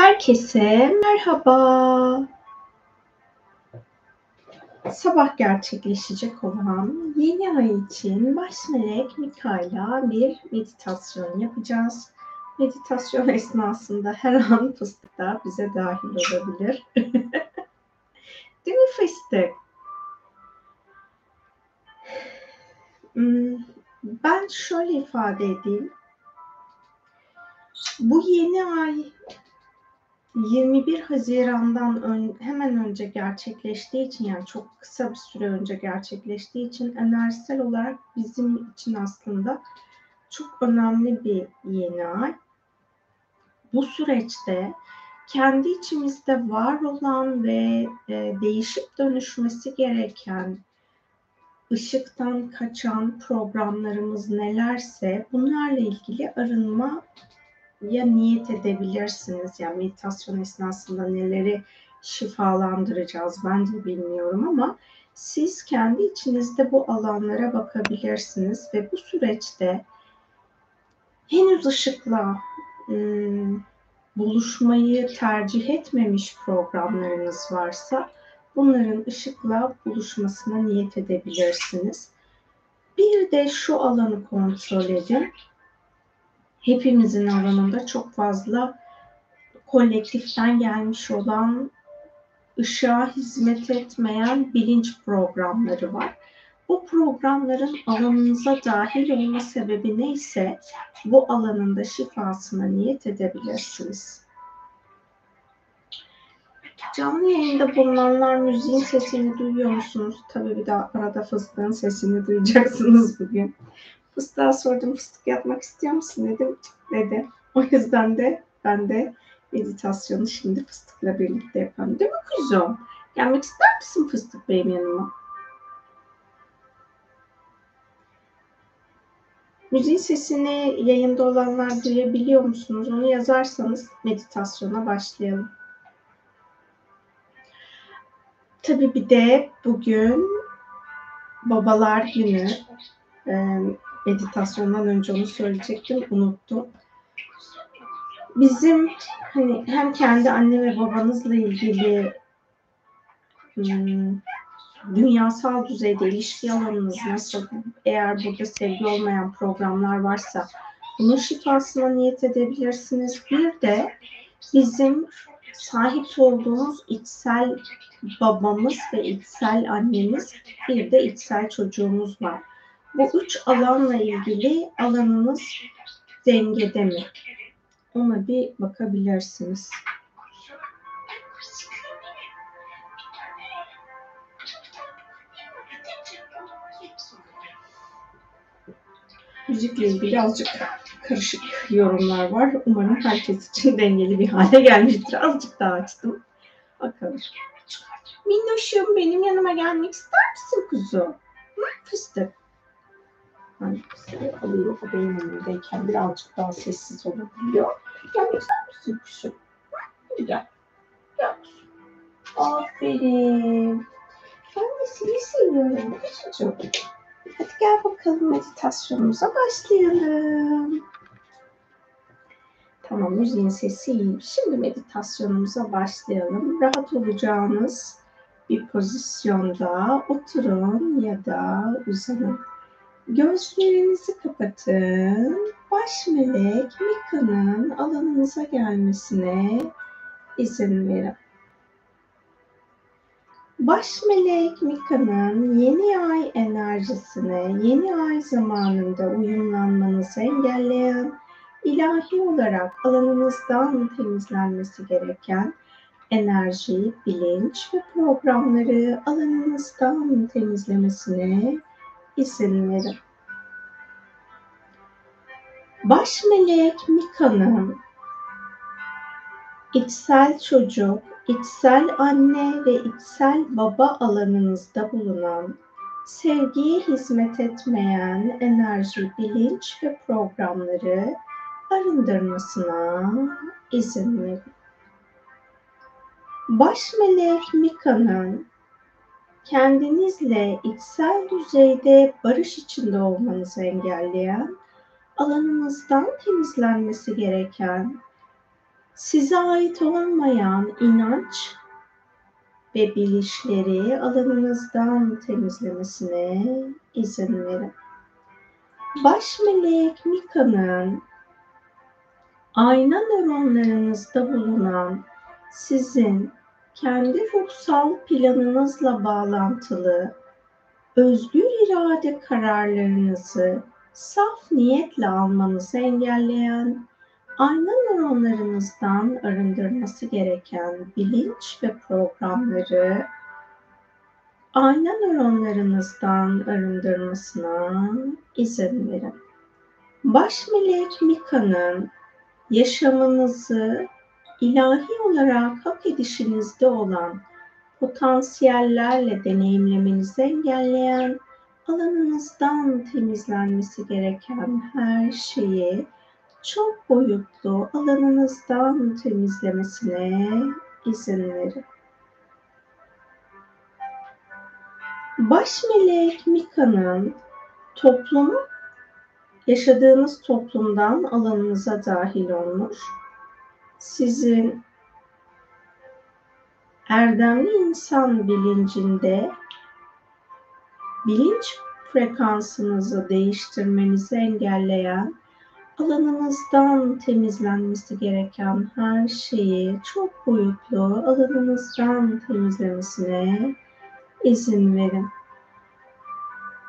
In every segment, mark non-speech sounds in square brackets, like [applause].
Herkese merhaba. Sabah gerçekleşecek olan yeni ay için baş melek Mika'yla bir meditasyon yapacağız. Meditasyon esnasında her an fıstık da bize dahil olabilir. [laughs] Değil mi fıstık? Hmm, ben şöyle ifade edeyim. Bu yeni ay 21 Haziran'dan ön, hemen önce gerçekleştiği için yani çok kısa bir süre önce gerçekleştiği için enerjisel olarak bizim için aslında çok önemli bir yeni ay. Bu süreçte kendi içimizde var olan ve e, değişip dönüşmesi gereken ışıktan kaçan programlarımız nelerse bunlarla ilgili arınma ya niyet edebilirsiniz. Yani meditasyon esnasında neleri şifalandıracağız ben de bilmiyorum ama siz kendi içinizde bu alanlara bakabilirsiniz ve bu süreçte henüz ışıkla ım, buluşmayı tercih etmemiş programlarınız varsa bunların ışıkla buluşmasına niyet edebilirsiniz. Bir de şu alanı kontrol edin hepimizin alanında çok fazla kolektiften gelmiş olan ışığa hizmet etmeyen bilinç programları var. Bu programların alanınıza dahil olma sebebi neyse bu alanında şifasına niyet edebilirsiniz. Canlı yayında bulunanlar müziğin sesini duyuyor musunuz? Tabii bir daha arada fıstığın sesini duyacaksınız bugün. Fıstığa sordum fıstık yapmak istiyor musun dedim. Dedi. O yüzden de ben de meditasyonu şimdi fıstıkla birlikte yapalım. Değil mi kuzum? Gelmek ister misin fıstık benim yanıma? Müziğin sesini yayında olanlar duyabiliyor musunuz? Onu yazarsanız meditasyona başlayalım. Tabii bir de bugün babalar günü meditasyondan önce onu söyleyecektim, unuttum. Bizim hani hem kendi anne ve babanızla ilgili hmm, dünyasal düzeyde ilişki alanınız nasıl? Eğer burada sevgi olmayan programlar varsa bunun şifasına niyet edebilirsiniz. Bir de bizim sahip olduğumuz içsel babamız ve içsel annemiz, bir de içsel çocuğumuz var. Bu üç alanla ilgili alanınız dengede mi? Ona bir bakabilirsiniz. Müzikle ilgili azıcık karışık yorumlar var. Umarım herkes için dengeli bir hale gelmiştir. Azıcık daha açtım. Bakalım. Minnoşum benim yanıma gelmek ister misin kuzum? Hı? Fıstık hangisi alıyor o benim önümdeyken birazcık daha sessiz olabiliyor. Gelmek ister misin kuşum? Hadi gel. Gel. Aferin. Ben de seni seviyorum kuşucuğum. Hadi gel bakalım meditasyonumuza başlayalım. Tamam müziğin sesi iyi. Şimdi meditasyonumuza başlayalım. Rahat olacağınız bir pozisyonda oturun ya da uzanın. Gözlerinizi kapatın. Baş melek Mika'nın alanınıza gelmesine izin verin. Baş melek Mika'nın yeni ay enerjisine yeni ay zamanında uyumlanmanızı engelleyen ilahi olarak alanınızdan temizlenmesi gereken enerji, bilinç ve programları alanınızdan temizlemesine izin verin. Baş melek Mika'nın içsel çocuk, içsel anne ve içsel baba alanınızda bulunan sevgiye hizmet etmeyen enerji, bilinç ve programları arındırmasına izin verin. Baş melek Mika'nın kendinizle içsel düzeyde barış içinde olmanızı engelleyen, alanınızdan temizlenmesi gereken size ait olmayan inanç ve bilişleri alanınızdan temizlemesine izin verin. Baş melek Mika'nın ayna nöronlarınızda bulunan sizin kendi ruhsal planınızla bağlantılı özgür irade kararlarınızı saf niyetle almanızı engelleyen ayna nöronlarınızdan arındırması gereken bilinç ve programları ayna nöronlarınızdan arındırmasına izin verin. Baş melek Mika'nın yaşamınızı ilahi olarak hak edişinizde olan potansiyellerle deneyimlemenizi engelleyen alanınızdan temizlenmesi gereken her şeyi çok boyutlu alanınızdan temizlemesine izin verin. Baş melek Mika'nın toplumu yaşadığınız toplumdan alanınıza dahil olmuş. Sizin erdemli insan bilincinde bilinç frekansınızı değiştirmenizi engelleyen alanınızdan temizlenmesi gereken her şeyi çok boyutlu alanınızdan temizlemesine izin verin.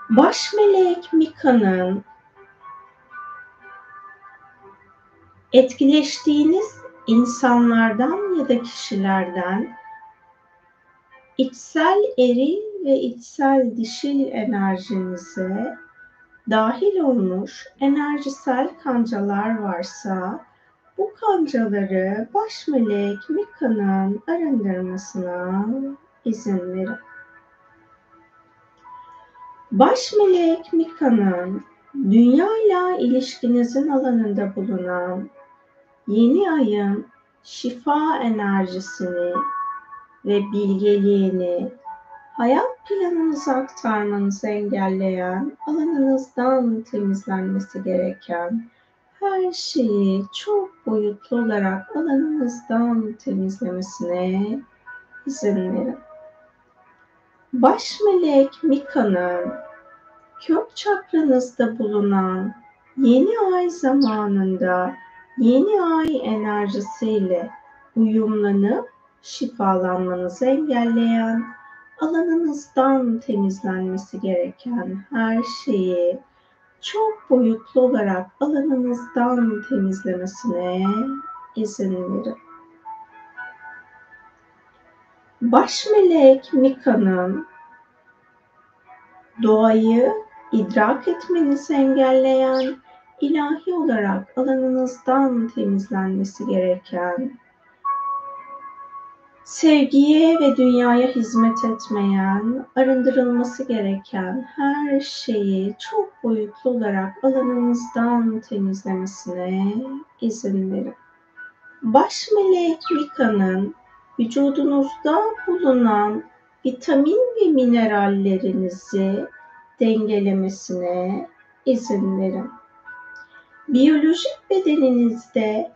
Baş melek Mika'nın etkileştiğiniz insanlardan ya da kişilerden içsel eril ve içsel dişil enerjinize dahil olmuş enerjisel kancalar varsa bu kancaları baş melek Mika'nın arındırmasına izin verin. Baş melek Mika'nın dünya ile ilişkinizin alanında bulunan yeni ayın şifa enerjisini ve bilgeliğini hayat planınızı aktarmanızı engelleyen, alanınızdan temizlenmesi gereken her şeyi çok boyutlu olarak alanınızdan temizlemesine izin verin. Baş melek Mika'nın kök çakranızda bulunan yeni ay zamanında yeni ay enerjisiyle uyumlanıp şifalanmanızı engelleyen, alanınızdan temizlenmesi gereken her şeyi çok boyutlu olarak alanınızdan temizlemesine izin verin. Baş melek Mika'nın doğayı idrak etmenizi engelleyen ilahi olarak alanınızdan temizlenmesi gereken sevgiye ve dünyaya hizmet etmeyen, arındırılması gereken her şeyi çok boyutlu olarak alanınızdan temizlemesine izin verin. Baş melek Mika'nın vücudunuzda bulunan vitamin ve minerallerinizi dengelemesine izin verin. Biyolojik bedeninizde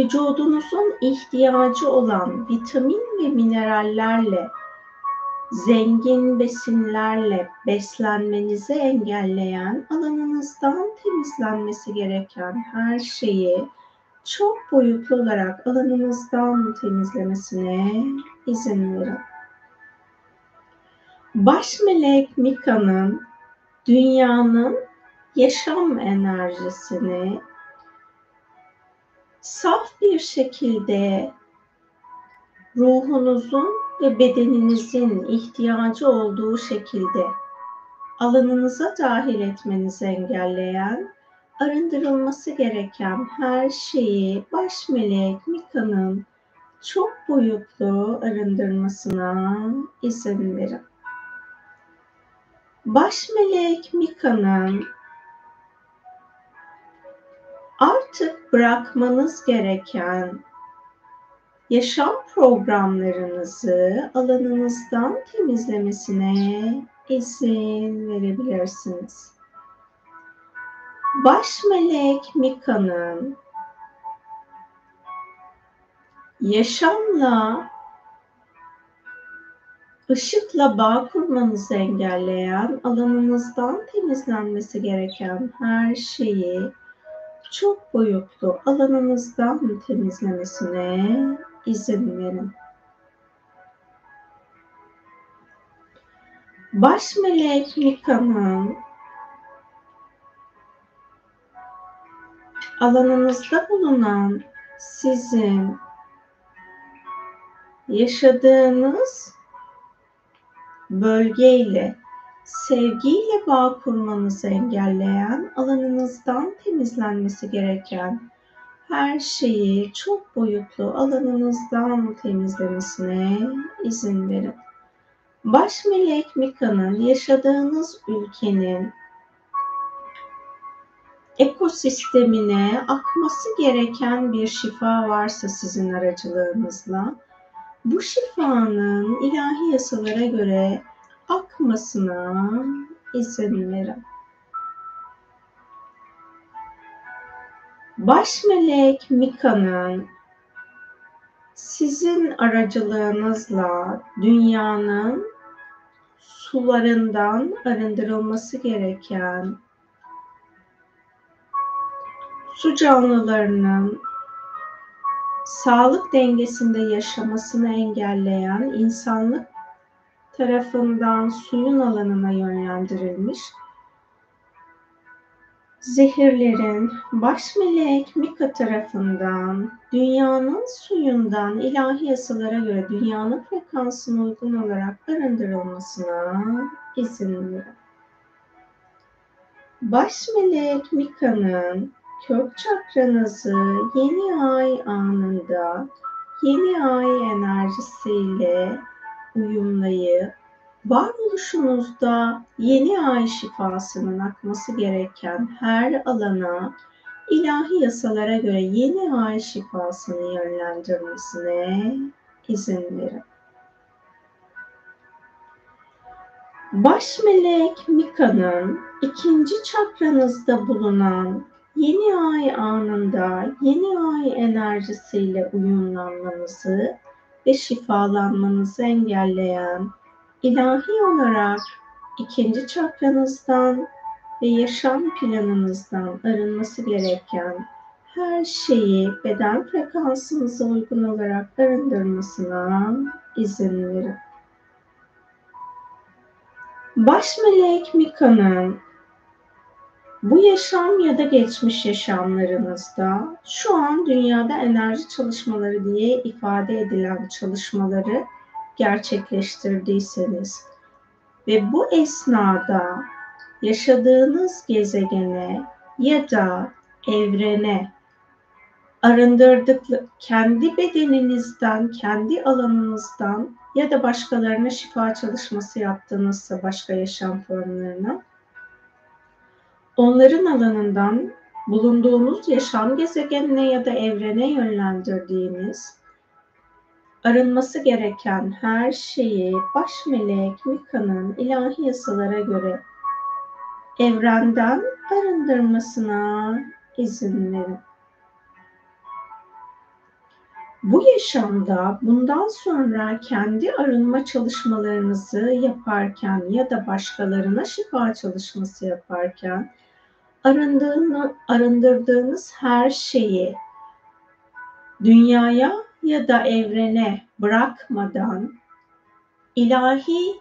vücudunuzun ihtiyacı olan vitamin ve minerallerle zengin besinlerle beslenmenizi engelleyen alanınızdan temizlenmesi gereken her şeyi çok boyutlu olarak alanınızdan temizlemesine izin verin. Baş melek Mika'nın dünyanın yaşam enerjisini saf bir şekilde ruhunuzun ve bedeninizin ihtiyacı olduğu şekilde alanınıza dahil etmenizi engelleyen, arındırılması gereken her şeyi baş melek Mika'nın çok boyutlu arındırmasına izin verin. Baş melek Mika'nın artık bırakmanız gereken yaşam programlarınızı alanınızdan temizlemesine izin verebilirsiniz. Baş melek Mika'nın yaşamla ışıkla bağ kurmanızı engelleyen, alanınızdan temizlenmesi gereken her şeyi çok boyutlu alanınızdan temizlemesine izin verin. Baş melek Mika'nın alanınızda bulunan sizin yaşadığınız bölgeyle sevgiyle bağ kurmanızı engelleyen, alanınızdan temizlenmesi gereken her şeyi çok boyutlu alanınızdan temizlemesine izin verin. Baş melek Mika'nın yaşadığınız ülkenin ekosistemine akması gereken bir şifa varsa sizin aracılığınızla bu şifanın ilahi yasalara göre akmasına izin verin. Baş melek Mika'nın sizin aracılığınızla dünyanın sularından arındırılması gereken su canlılarının sağlık dengesinde yaşamasını engelleyen insanlık tarafından suyun alanına yönlendirilmiş zehirlerin baş melek Mika tarafından dünyanın suyundan ilahi yasalara göre dünyanın frekansına uygun olarak arındırılmasına izin verin. Baş melek Mika'nın kök çakranızı yeni ay anında yeni ay enerjisiyle uyumlayıp varoluşunuzda yeni ay şifasının akması gereken her alana ilahi yasalara göre yeni ay şifasını yönlendirmesine izin verin. Baş melek Mika'nın ikinci çakranızda bulunan yeni ay anında yeni ay enerjisiyle uyumlanmanızı ve şifalanmanızı engelleyen ilahi olarak ikinci çakranızdan ve yaşam planınızdan arınması gereken her şeyi beden frekansınıza uygun olarak arındırmasına izin verin. Baş melek Mika'nın bu yaşam ya da geçmiş yaşamlarınızda şu an dünyada enerji çalışmaları diye ifade edilen çalışmaları gerçekleştirdiyseniz ve bu esnada yaşadığınız gezegene ya da evrene arındırdık kendi bedeninizden, kendi alanınızdan ya da başkalarına şifa çalışması yaptığınızsa başka yaşam formlarına onların alanından bulunduğunuz yaşam gezegenine ya da evrene yönlendirdiğiniz arınması gereken her şeyi baş melek Mika'nın ilahi yasalara göre evrenden arındırmasına izin verin. Bu yaşamda bundan sonra kendi arınma çalışmalarınızı yaparken ya da başkalarına şifa çalışması yaparken arındığını, arındırdığınız her şeyi dünyaya ya da evrene bırakmadan ilahi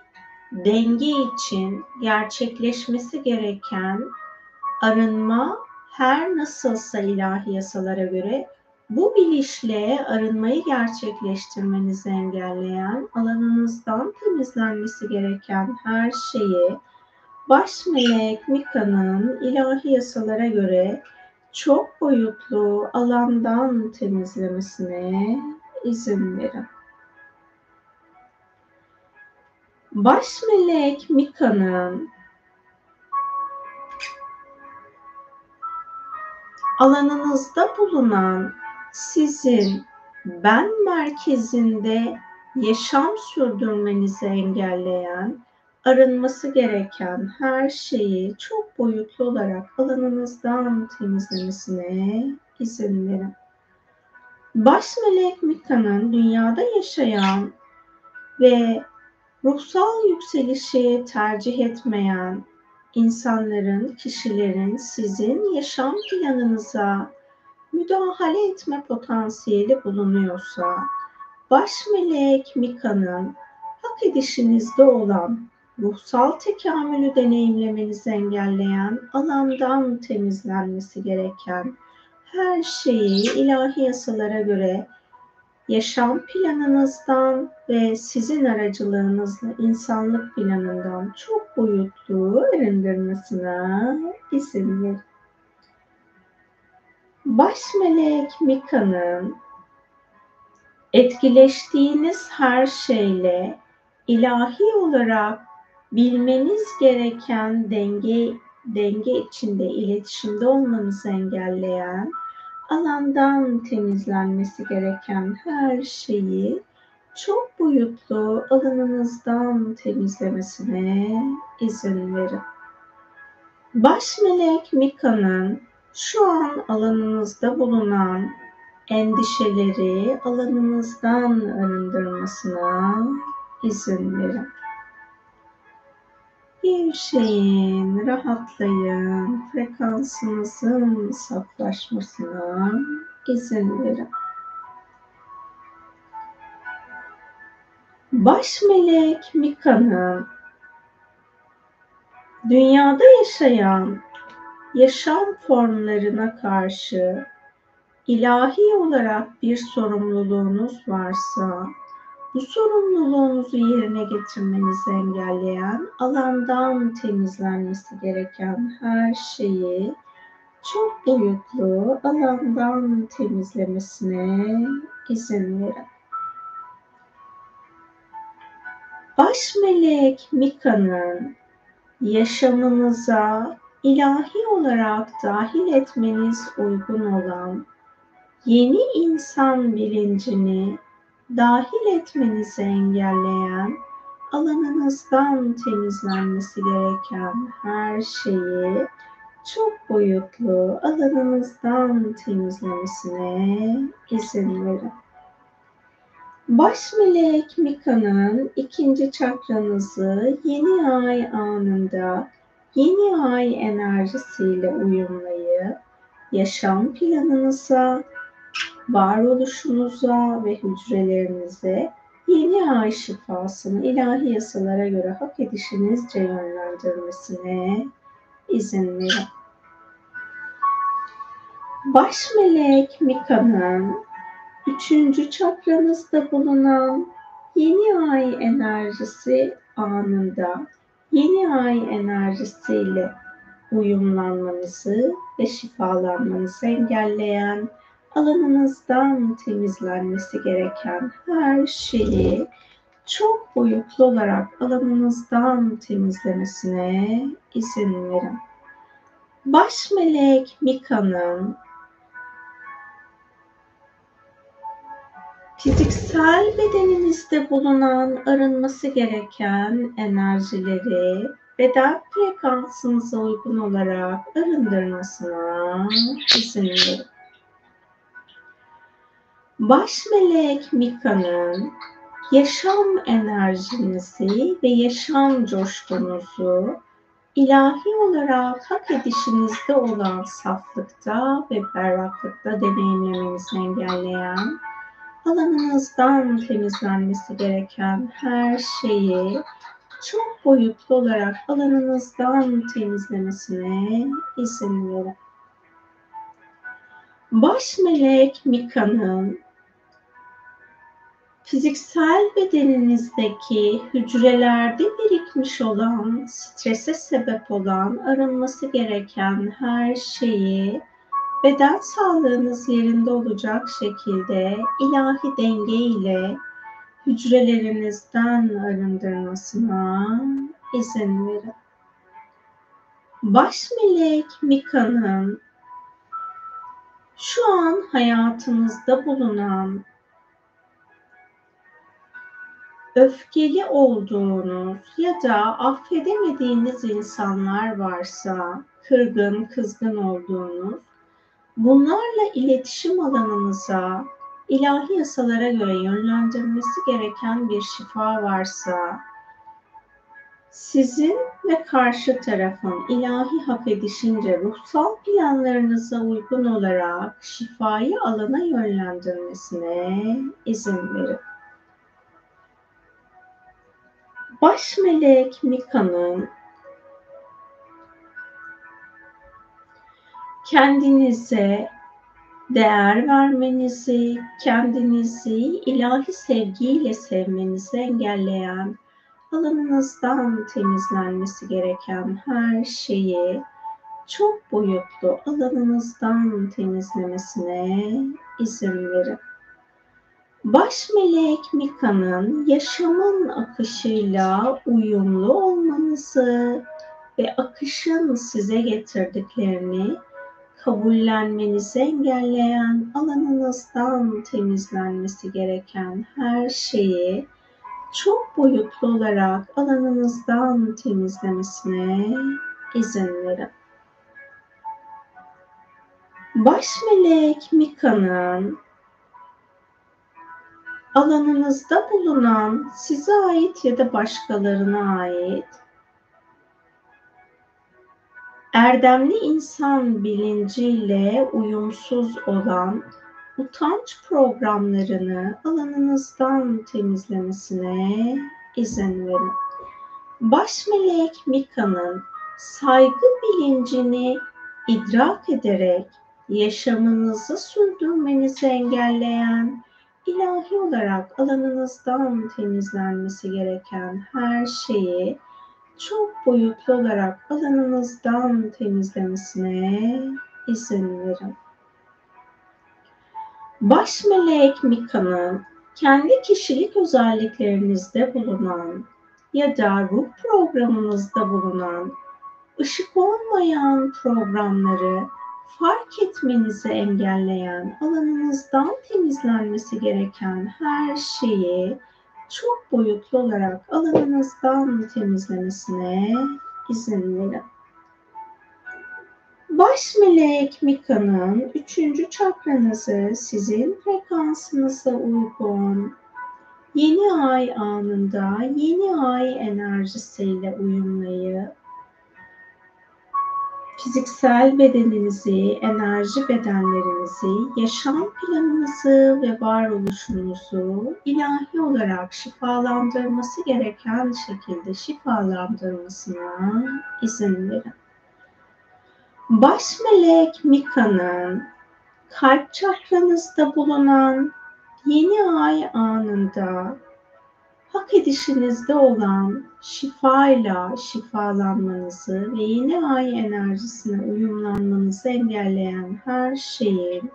denge için gerçekleşmesi gereken arınma her nasılsa ilahi yasalara göre bu bilinçle arınmayı gerçekleştirmenizi engelleyen alanınızdan temizlenmesi gereken her şeyi baş melek Mika'nın ilahi yasalara göre çok boyutlu alandan temizlemesine izin verin. Baş melek Mika'nın alanınızda bulunan sizin ben merkezinde yaşam sürdürmenizi engelleyen arınması gereken her şeyi çok boyutlu olarak alanınızdan temizlemesine izin verin. Baş melek Mika'nın dünyada yaşayan ve ruhsal yükselişi tercih etmeyen insanların, kişilerin sizin yaşam planınıza müdahale etme potansiyeli bulunuyorsa, baş melek Mika'nın hak edişinizde olan ruhsal tekamülü deneyimlemenizi engelleyen, alandan temizlenmesi gereken her şeyi ilahi yasalara göre yaşam planınızdan ve sizin aracılığınızla insanlık planından çok boyutlu arındırmasına izin verin. Baş melek Mika'nın etkileştiğiniz her şeyle ilahi olarak bilmeniz gereken denge denge içinde iletişimde olmanızı engelleyen alandan temizlenmesi gereken her şeyi çok boyutlu alanınızdan temizlemesine izin verin. Baş melek Mika'nın şu an alanınızda bulunan endişeleri alanınızdan arındırmasına izin verin. Gevşeyin, rahatlayın, frekansınızın saflaşmasına izin verin. Baş melek Mika'nın dünyada yaşayan yaşam formlarına karşı ilahi olarak bir sorumluluğunuz varsa bu sorumluluğunuzu yerine getirmenizi engelleyen, alandan temizlenmesi gereken her şeyi çok boyutlu alandan temizlemesine izin verin. Baş melek Mika'nın yaşamınıza ilahi olarak dahil etmeniz uygun olan yeni insan bilincini dahil etmenizi engelleyen, alanınızdan temizlenmesi gereken her şeyi çok boyutlu alanınızdan temizlemesine izin verin. Baş melek Mika'nın ikinci çakranızı yeni ay anında yeni ay enerjisiyle uyumlayıp yaşam planınıza, varoluşunuza ve hücrelerinize yeni ay şifasını ilahi yasalara göre hak edişinizce yönlendirmesine izin verin. Baş melek Mika'nın üçüncü çakranızda bulunan yeni ay enerjisi anında yeni ay enerjisiyle uyumlanmanızı ve şifalanmanızı engelleyen alanınızdan temizlenmesi gereken her şeyi çok boyutlu olarak alanınızdan temizlemesine izin verin. Baş melek Mika'nın fiziksel bedeninizde bulunan arınması gereken enerjileri beden frekansınıza uygun olarak arındırmasına izin verin. Baş melek Mika'nın yaşam enerjinizi ve yaşam coşkunuzu ilahi olarak hak edişinizde olan saflıkta ve berraklıkta deneyimlemenizi engelleyen, alanınızdan temizlenmesi gereken her şeyi çok boyutlu olarak alanınızdan temizlemesine izin verin. Baş melek Mika'nın fiziksel bedeninizdeki hücrelerde birikmiş olan, strese sebep olan, arınması gereken her şeyi beden sağlığınız yerinde olacak şekilde ilahi denge ile hücrelerinizden arındırmasına izin verin. Baş melek Mika'nın şu an hayatınızda bulunan öfkeli olduğunuz ya da affedemediğiniz insanlar varsa, kırgın, kızgın olduğunuz, bunlarla iletişim alanınıza ilahi yasalara göre yönlendirilmesi gereken bir şifa varsa, sizin ve karşı tarafın ilahi hak edişince ruhsal planlarınıza uygun olarak şifayı alana yönlendirmesine izin verin. Baş melek Mika'nın kendinize değer vermenizi, kendinizi ilahi sevgiyle sevmenizi engelleyen, alanınızdan temizlenmesi gereken her şeyi çok boyutlu alanınızdan temizlemesine izin verin. Baş melek Mika'nın yaşamın akışıyla uyumlu olmanızı ve akışın size getirdiklerini kabullenmenizi engelleyen alanınızdan temizlenmesi gereken her şeyi çok boyutlu olarak alanınızdan temizlemesine izin verin. Baş melek Mika'nın alanınızda bulunan size ait ya da başkalarına ait erdemli insan bilinciyle uyumsuz olan utanç programlarını alanınızdan temizlemesine izin verin. Baş melek Mika'nın saygı bilincini idrak ederek yaşamınızı sürdürmenizi engelleyen ilahi olarak alanınızdan temizlenmesi gereken her şeyi çok boyutlu olarak alanınızdan temizlemesine izin verin. Baş melek Mika'nın kendi kişilik özelliklerinizde bulunan ya da ruh programınızda bulunan ışık olmayan programları fark etmenizi engelleyen alanınızdan temizlenmesi gereken her şeyi çok boyutlu olarak alanınızdan temizlemesine izin verin. Baş melek Mika'nın üçüncü çakranızı sizin frekansınıza uygun yeni ay anında yeni ay enerjisiyle uyumlayıp fiziksel bedeninizi, enerji bedenlerinizi, yaşam planınızı ve varoluşunuzu ilahi olarak şifalandırması gereken şekilde şifalandırmasına izin verin. Baş melek Mika'nın kalp çakranızda bulunan yeni ay anında hak edişinizde olan şifayla şifalanmanızı ve yeni ay enerjisine uyumlanmanızı engelleyen her şeyin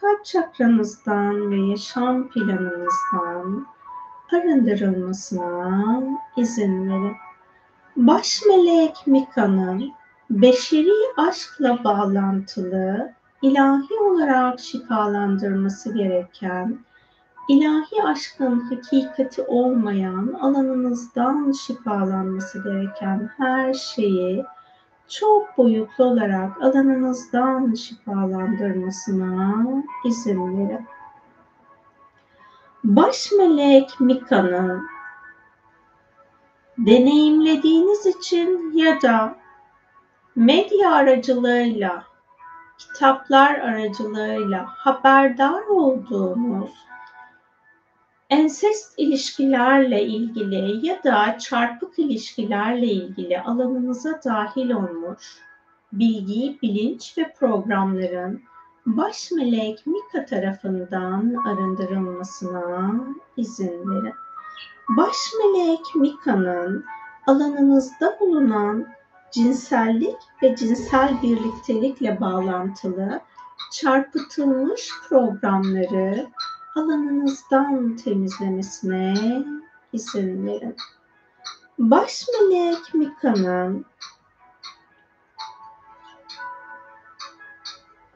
kalp çakranızdan ve yaşam planınızdan arındırılmasına izin verin. Baş melek Mika'nın beşeri aşkla bağlantılı ilahi olarak şifalandırması gereken ilahi aşkın hakikati olmayan alanınızdan şifalanması gereken her şeyi çok boyutlu olarak alanınızdan şifalandırmasına izin verin. Baş melek Mika'nın deneyimlediğiniz için ya da medya aracılığıyla, kitaplar aracılığıyla haberdar olduğunuz ensest ilişkilerle ilgili ya da çarpık ilişkilerle ilgili alanınıza dahil olmuş bilgi, bilinç ve programların baş melek Mika tarafından arındırılmasına izin verin. Baş melek Mika'nın alanınızda bulunan cinsellik ve cinsel birliktelikle bağlantılı çarpıtılmış programları alanınızdan temizlemesine izin verin. Baş melek Mika'nın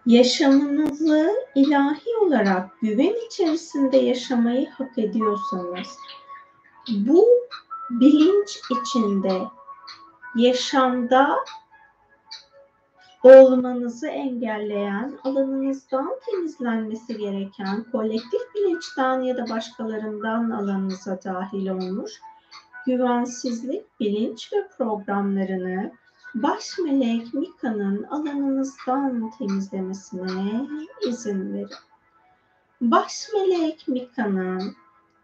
yaşamınızı ilahi olarak güven içerisinde yaşamayı hak ediyorsanız bu bilinç içinde yaşamda olmanızı engelleyen, alanınızdan temizlenmesi gereken, kolektif bilinçten ya da başkalarından alanınıza dahil olmuş güvensizlik, bilinç ve programlarını baş melek Mika'nın alanınızdan temizlemesine izin verin. Baş melek Mika'nın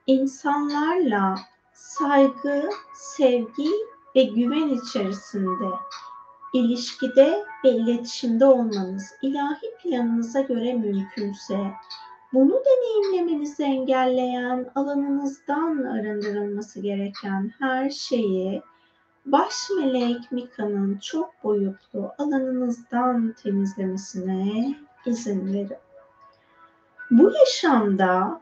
insanlarla saygı, sevgi ve güven içerisinde ilişkide ve iletişimde olmanız ilahi planınıza göre mümkünse bunu deneyimlemenizi engelleyen alanınızdan arındırılması gereken her şeyi baş melek Mika'nın çok boyutlu alanınızdan temizlemesine izin verin. Bu yaşamda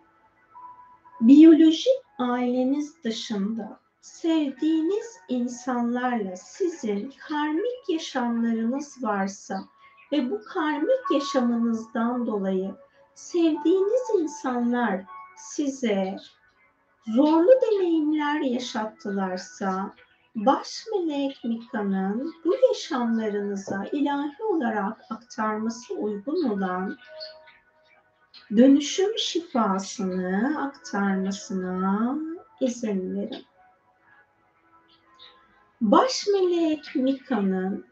biyolojik aileniz dışında sevdiğiniz insanlarla sizin karmik yaşamlarınız varsa ve bu karmik yaşamınızdan dolayı sevdiğiniz insanlar size zorlu deneyimler yaşattılarsa baş melek Mika'nın bu yaşamlarınıza ilahi olarak aktarması uygun olan dönüşüm şifasını aktarmasına izin verin. Baş melek Mika'nın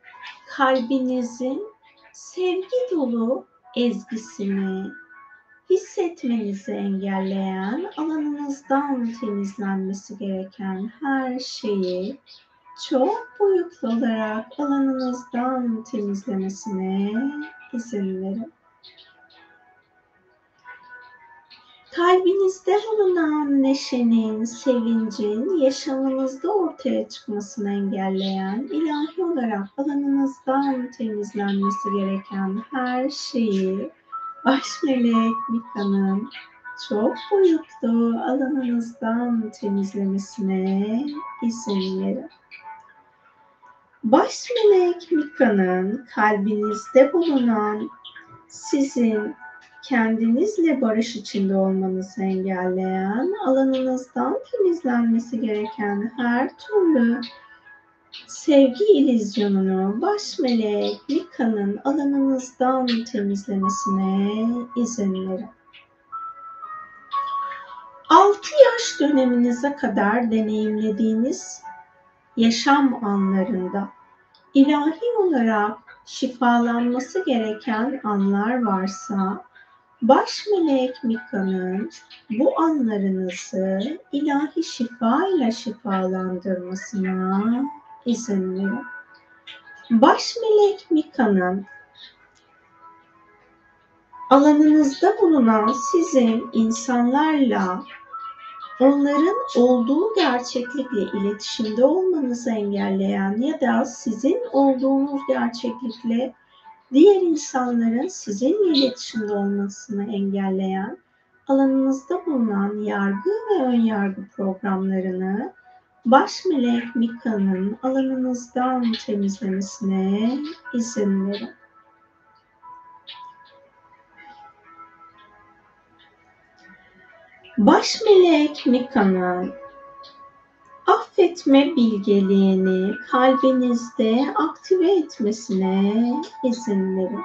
kalbinizin sevgi dolu ezgisini hissetmenizi engelleyen alanınızdan temizlenmesi gereken her şeyi çok boyutlu olarak alanınızdan temizlemesine izin verin. Kalbinizde bulunan neşenin, sevincin yaşamınızda ortaya çıkmasını engelleyen, ilahi olarak alanınızdan temizlenmesi gereken her şeyi baş melek Mika'nın çok boyutlu alanınızdan temizlemesine izin verin. Baş melek Mika'nın kalbinizde bulunan sizin kendinizle barış içinde olmanızı engelleyen, alanınızdan temizlenmesi gereken her türlü sevgi ilizyonunu baş melek Mika'nın alanınızdan temizlemesine izin verin. 6 yaş döneminize kadar deneyimlediğiniz yaşam anlarında ilahi olarak şifalanması gereken anlar varsa Baş melek Mika'nın bu anlarınızı ilahi şifa ile şifalandırmasına izin verin. Baş melek Mika'nın alanınızda bulunan sizin insanlarla onların olduğu gerçeklikle iletişimde olmanızı engelleyen ya da sizin olduğunuz gerçeklikle diğer insanların sizinle iletişimde olmasını engelleyen alanınızda bulunan yargı ve ön yargı programlarını baş melek Mika'nın alanınızdan temizlemesine izin verin. Baş melek Mika'nın affetme bilgeliğini kalbinizde aktive etmesine izin verin.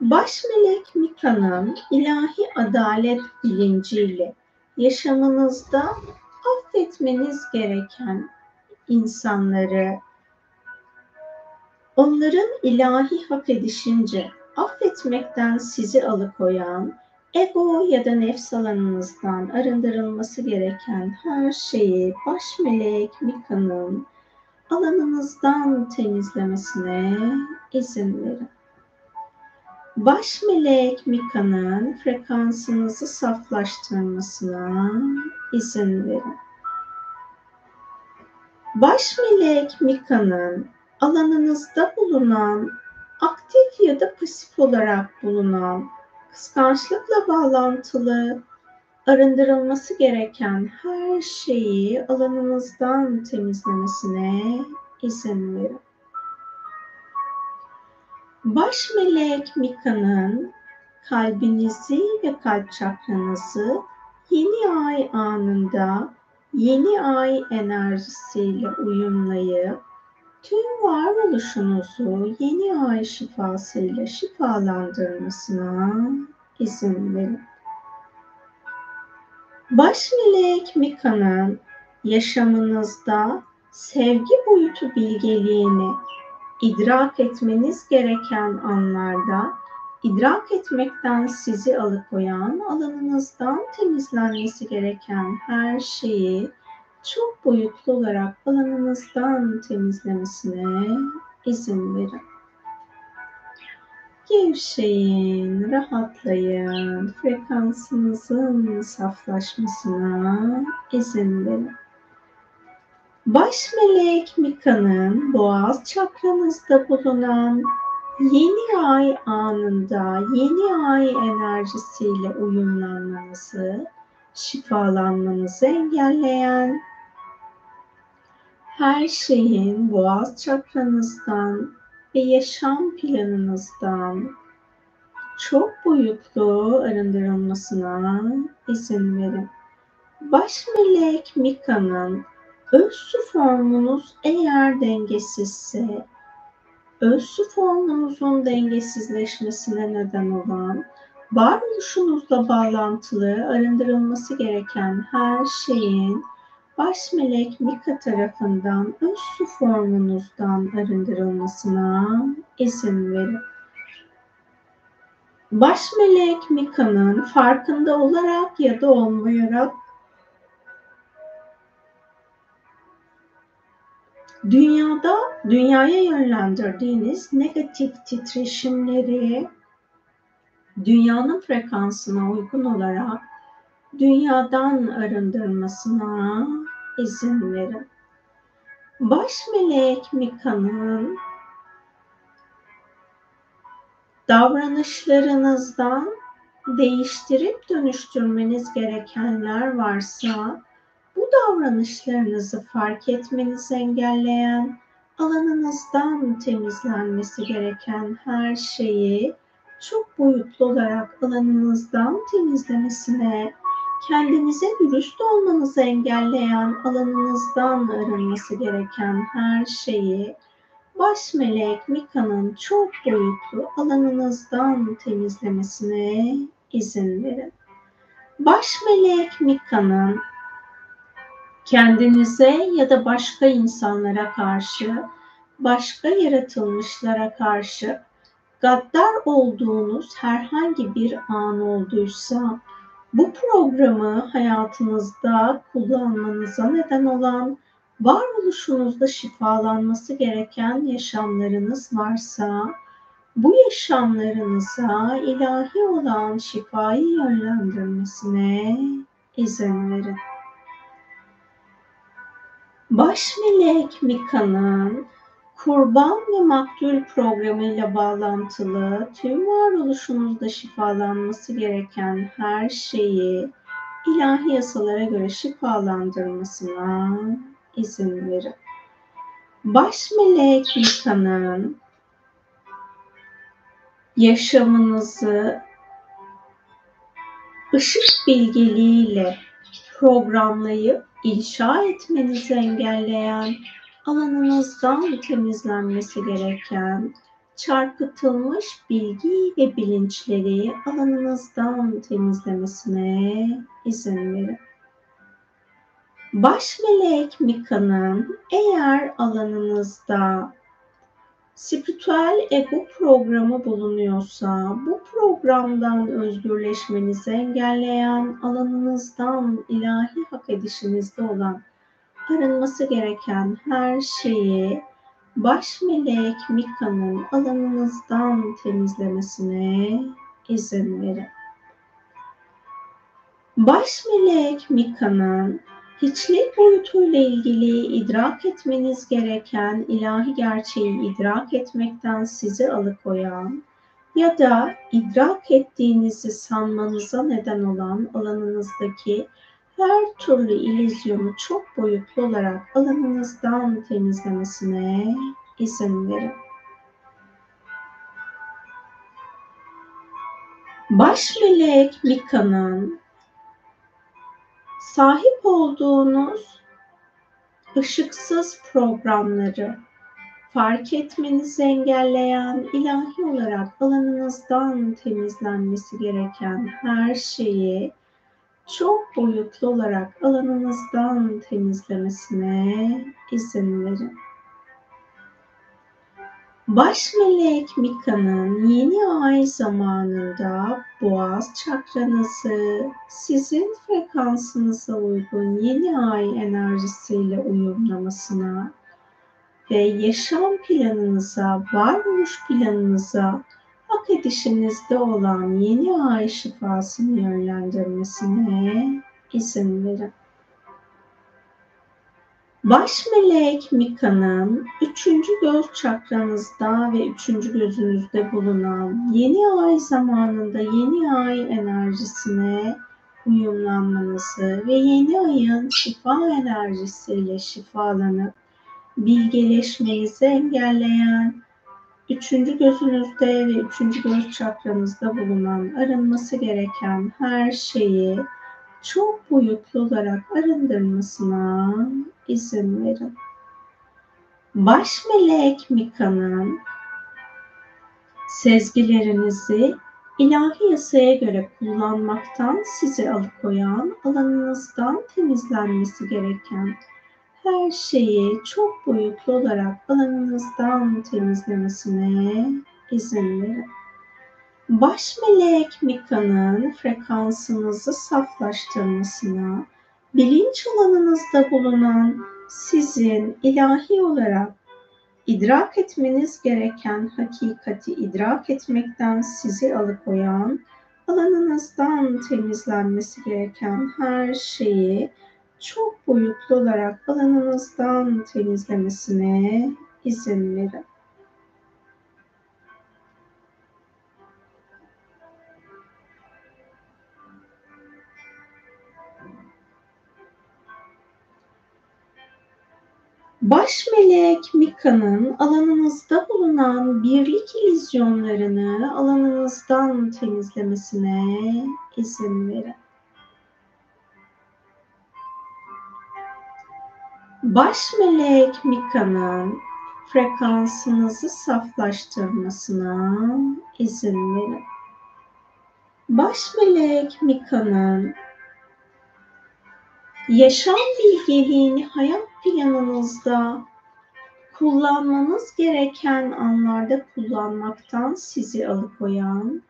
Baş melek Mika'nın ilahi adalet bilinciyle yaşamınızda affetmeniz gereken insanları onların ilahi hak edişince affetmekten sizi alıkoyan ego ya da nefs alanınızdan arındırılması gereken her şeyi baş melek Mika'nın alanınızdan temizlemesine izin verin. Baş melek Mika'nın frekansınızı saflaştırmasına izin verin. Baş melek Mika'nın alanınızda bulunan aktif ya da pasif olarak bulunan kıskançlıkla bağlantılı arındırılması gereken her şeyi alanınızdan temizlemesine izin verin. Baş melek Mika'nın kalbinizi ve kalp çakranızı yeni ay anında yeni ay enerjisiyle uyumlayıp tüm varoluşunuzu yeni ay şifasıyla şifalandırmasına izin verin. Baş melek Mika'nın yaşamınızda sevgi boyutu bilgeliğini idrak etmeniz gereken anlarda idrak etmekten sizi alıkoyan alanınızdan temizlenmesi gereken her şeyi çok boyutlu olarak alanınızdan temizlemesine izin verin. Gevşeyin, rahatlayın, frekansınızın saflaşmasına izin verin. Baş melek Mika'nın boğaz çakranızda bulunan yeni ay anında yeni ay enerjisiyle uyumlanmanızı, şifalanmanızı engelleyen her şeyin boğaz çakranızdan ve yaşam planınızdan çok boyutlu arındırılmasına izin verin. Baş melek Mika'nın öz su formunuz eğer dengesizse, öz su formunuzun dengesizleşmesine neden olan, varoluşunuzla bağlantılı arındırılması gereken her şeyin baş melek Mika tarafından öz su formunuzdan arındırılmasına izin verin. Baş melek Mika'nın farkında olarak ya da olmayarak dünyada dünyaya yönlendirdiğiniz negatif titreşimleri dünyanın frekansına uygun olarak dünyadan arındırmasına izin verin. Baş melek Mika'nın davranışlarınızdan değiştirip dönüştürmeniz gerekenler varsa bu davranışlarınızı fark etmenizi engelleyen alanınızdan temizlenmesi gereken her şeyi çok boyutlu olarak alanınızdan temizlemesine kendinize dürüst olmanızı engelleyen alanınızdan arınması gereken her şeyi baş melek Mika'nın çok boyutlu alanınızdan temizlemesine izin verin. Baş melek Mika'nın kendinize ya da başka insanlara karşı, başka yaratılmışlara karşı gaddar olduğunuz herhangi bir an olduysa bu programı hayatınızda kullanmanıza neden olan varoluşunuzda şifalanması gereken yaşamlarınız varsa bu yaşamlarınıza ilahi olan şifayı yönlendirmesine izin verin. Baş melek Mika'nın kurban ve maktul programıyla bağlantılı tüm varoluşunuzda şifalanması gereken her şeyi ilahi yasalara göre şifalandırmasına izin verin. Baş melek Mika'nın yaşamınızı ışık bilgeliğiyle programlayıp inşa etmenizi engelleyen alanınızdan temizlenmesi gereken çarpıtılmış bilgi ve bilinçleri alanınızdan temizlemesine izin verin. Baş melek Mika'nın eğer alanınızda spiritüel ego programı bulunuyorsa bu programdan özgürleşmenizi engelleyen alanınızdan ilahi hak edişinizde olan arınması gereken her şeyi baş melek Mika'nın alanınızdan temizlemesine izin verin. Baş melek Mika'nın hiçlik boyutuyla ilgili idrak etmeniz gereken ilahi gerçeği idrak etmekten sizi alıkoyan ya da idrak ettiğinizi sanmanıza neden olan alanınızdaki her türlü ilizyonu çok boyutlu olarak alanınızdan temizlemesine izin verin. Baş melek Mika'nın sahip olduğunuz ışıksız programları fark etmenizi engelleyen, ilahi olarak alanınızdan temizlenmesi gereken her şeyi çok boyutlu olarak alanınızdan temizlemesine izin verin. Baş melek Mika'nın yeni ay zamanında boğaz çakranızı sizin frekansınıza uygun yeni ay enerjisiyle uyumlamasına ve yaşam planınıza, varoluş planınıza hak edişinizde olan yeni ay şifasını yönlendirmesine izin verin. Baş melek Mika'nın üçüncü göz çakranızda ve üçüncü gözünüzde bulunan yeni ay zamanında yeni ay enerjisine uyumlanmanızı ve yeni ayın şifa enerjisiyle şifalanıp bilgeleşmenizi engelleyen üçüncü gözünüzde ve üçüncü göz çakranızda bulunan arınması gereken her şeyi çok boyutlu olarak arındırmasına izin verin. Baş melek Mika'nın sezgilerinizi ilahi yasaya göre kullanmaktan sizi alıkoyan, alanınızdan temizlenmesi gereken her şeyi çok boyutlu olarak alanınızdan temizlemesine izin verin. Baş melek Mika'nın frekansınızı saflaştırmasına, bilinç alanınızda bulunan sizin ilahi olarak idrak etmeniz gereken hakikati idrak etmekten sizi alıkoyan, alanınızdan temizlenmesi gereken her şeyi çok boyutlu olarak alanınızdan temizlemesine izin verin. Baş melek Mika'nın alanınızda bulunan birlik ilizyonlarını alanınızdan temizlemesine izin verin. Baş melek Mika'nın frekansınızı saflaştırmasına izin verin. Baş melek Mika'nın yaşam bilgeliğini hayat planınızda kullanmanız gereken anlarda kullanmaktan sizi alıkoyan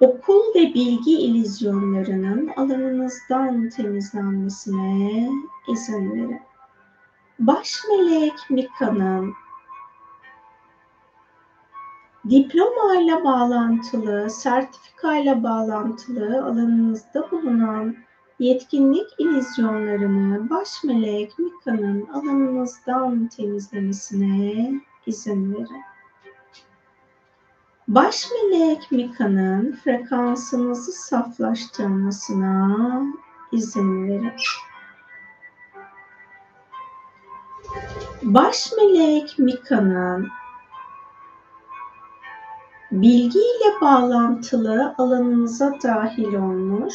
okul ve bilgi ilizyonlarının alanınızdan temizlenmesine izin verin. Baş melek Mika'nın diploma ile bağlantılı, sertifika ile bağlantılı alanınızda bulunan yetkinlik ilizyonlarını baş melek Mika'nın alanınızdan temizlemesine izin verin. Baş melek Mika'nın frekansınızı saflaştırmasına izin verin. Baş melek Mika'nın bilgiyle bağlantılı alanınıza dahil olmuş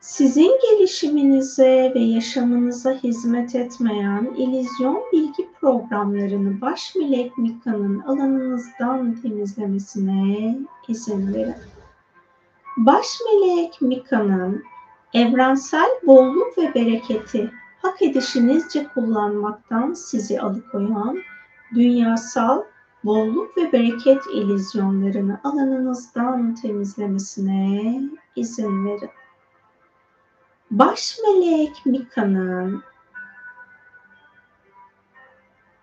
sizin gelişiminize ve yaşamınıza hizmet etmeyen ilizyon bilgi programlarını baş melek Mika'nın alanınızdan temizlemesine izin verin. Baş melek Mika'nın evrensel bolluk ve bereketi hak edişinizce kullanmaktan sizi alıkoyan dünyasal bolluk ve bereket ilizyonlarını alanınızdan temizlemesine izin verin. Baş melek Mika'nın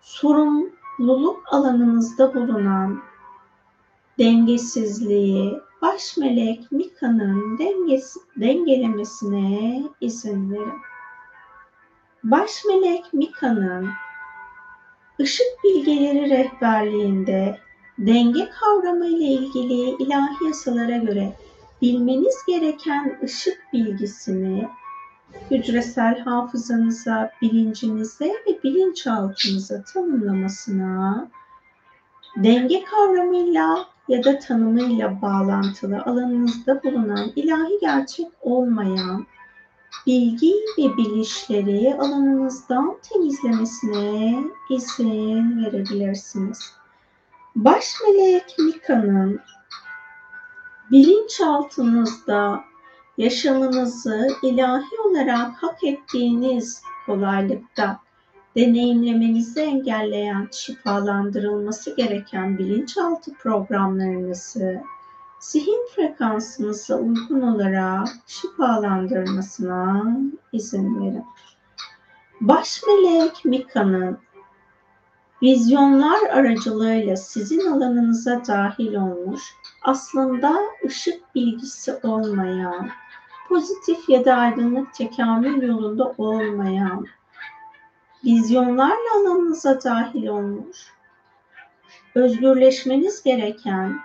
sorumluluk alanınızda bulunan dengesizliği baş melek Mika'nın dengelemesine izin verin. Baş melek Mika'nın ışık bilgeleri rehberliğinde denge kavramı ile ilgili ilahi yasalara göre bilmeniz gereken ışık bilgisini hücresel hafızanıza, bilincinize ve bilinçaltınıza tanımlamasına, denge kavramıyla ya da tanımıyla bağlantılı alanınızda bulunan ilahi gerçek olmayan bilgi ve bilinçleri alanınızdan temizlemesine izin verebilirsiniz. Baş melek Mika'nın bilinçaltınızda yaşamınızı ilahi olarak hak ettiğiniz kolaylıkta deneyimlemenizi engelleyen, şifalandırılması gereken bilinçaltı programlarınızı zihin frekansınıza uygun olarak şifalandırmasına izin verin. Baş melek Mika'nın vizyonlar aracılığıyla sizin alanınıza dahil olmuş, aslında ışık bilgisi olmayan, pozitif ya da aydınlık tekamül yolunda olmayan, vizyonlarla alanınıza dahil olmuş, özgürleşmeniz gereken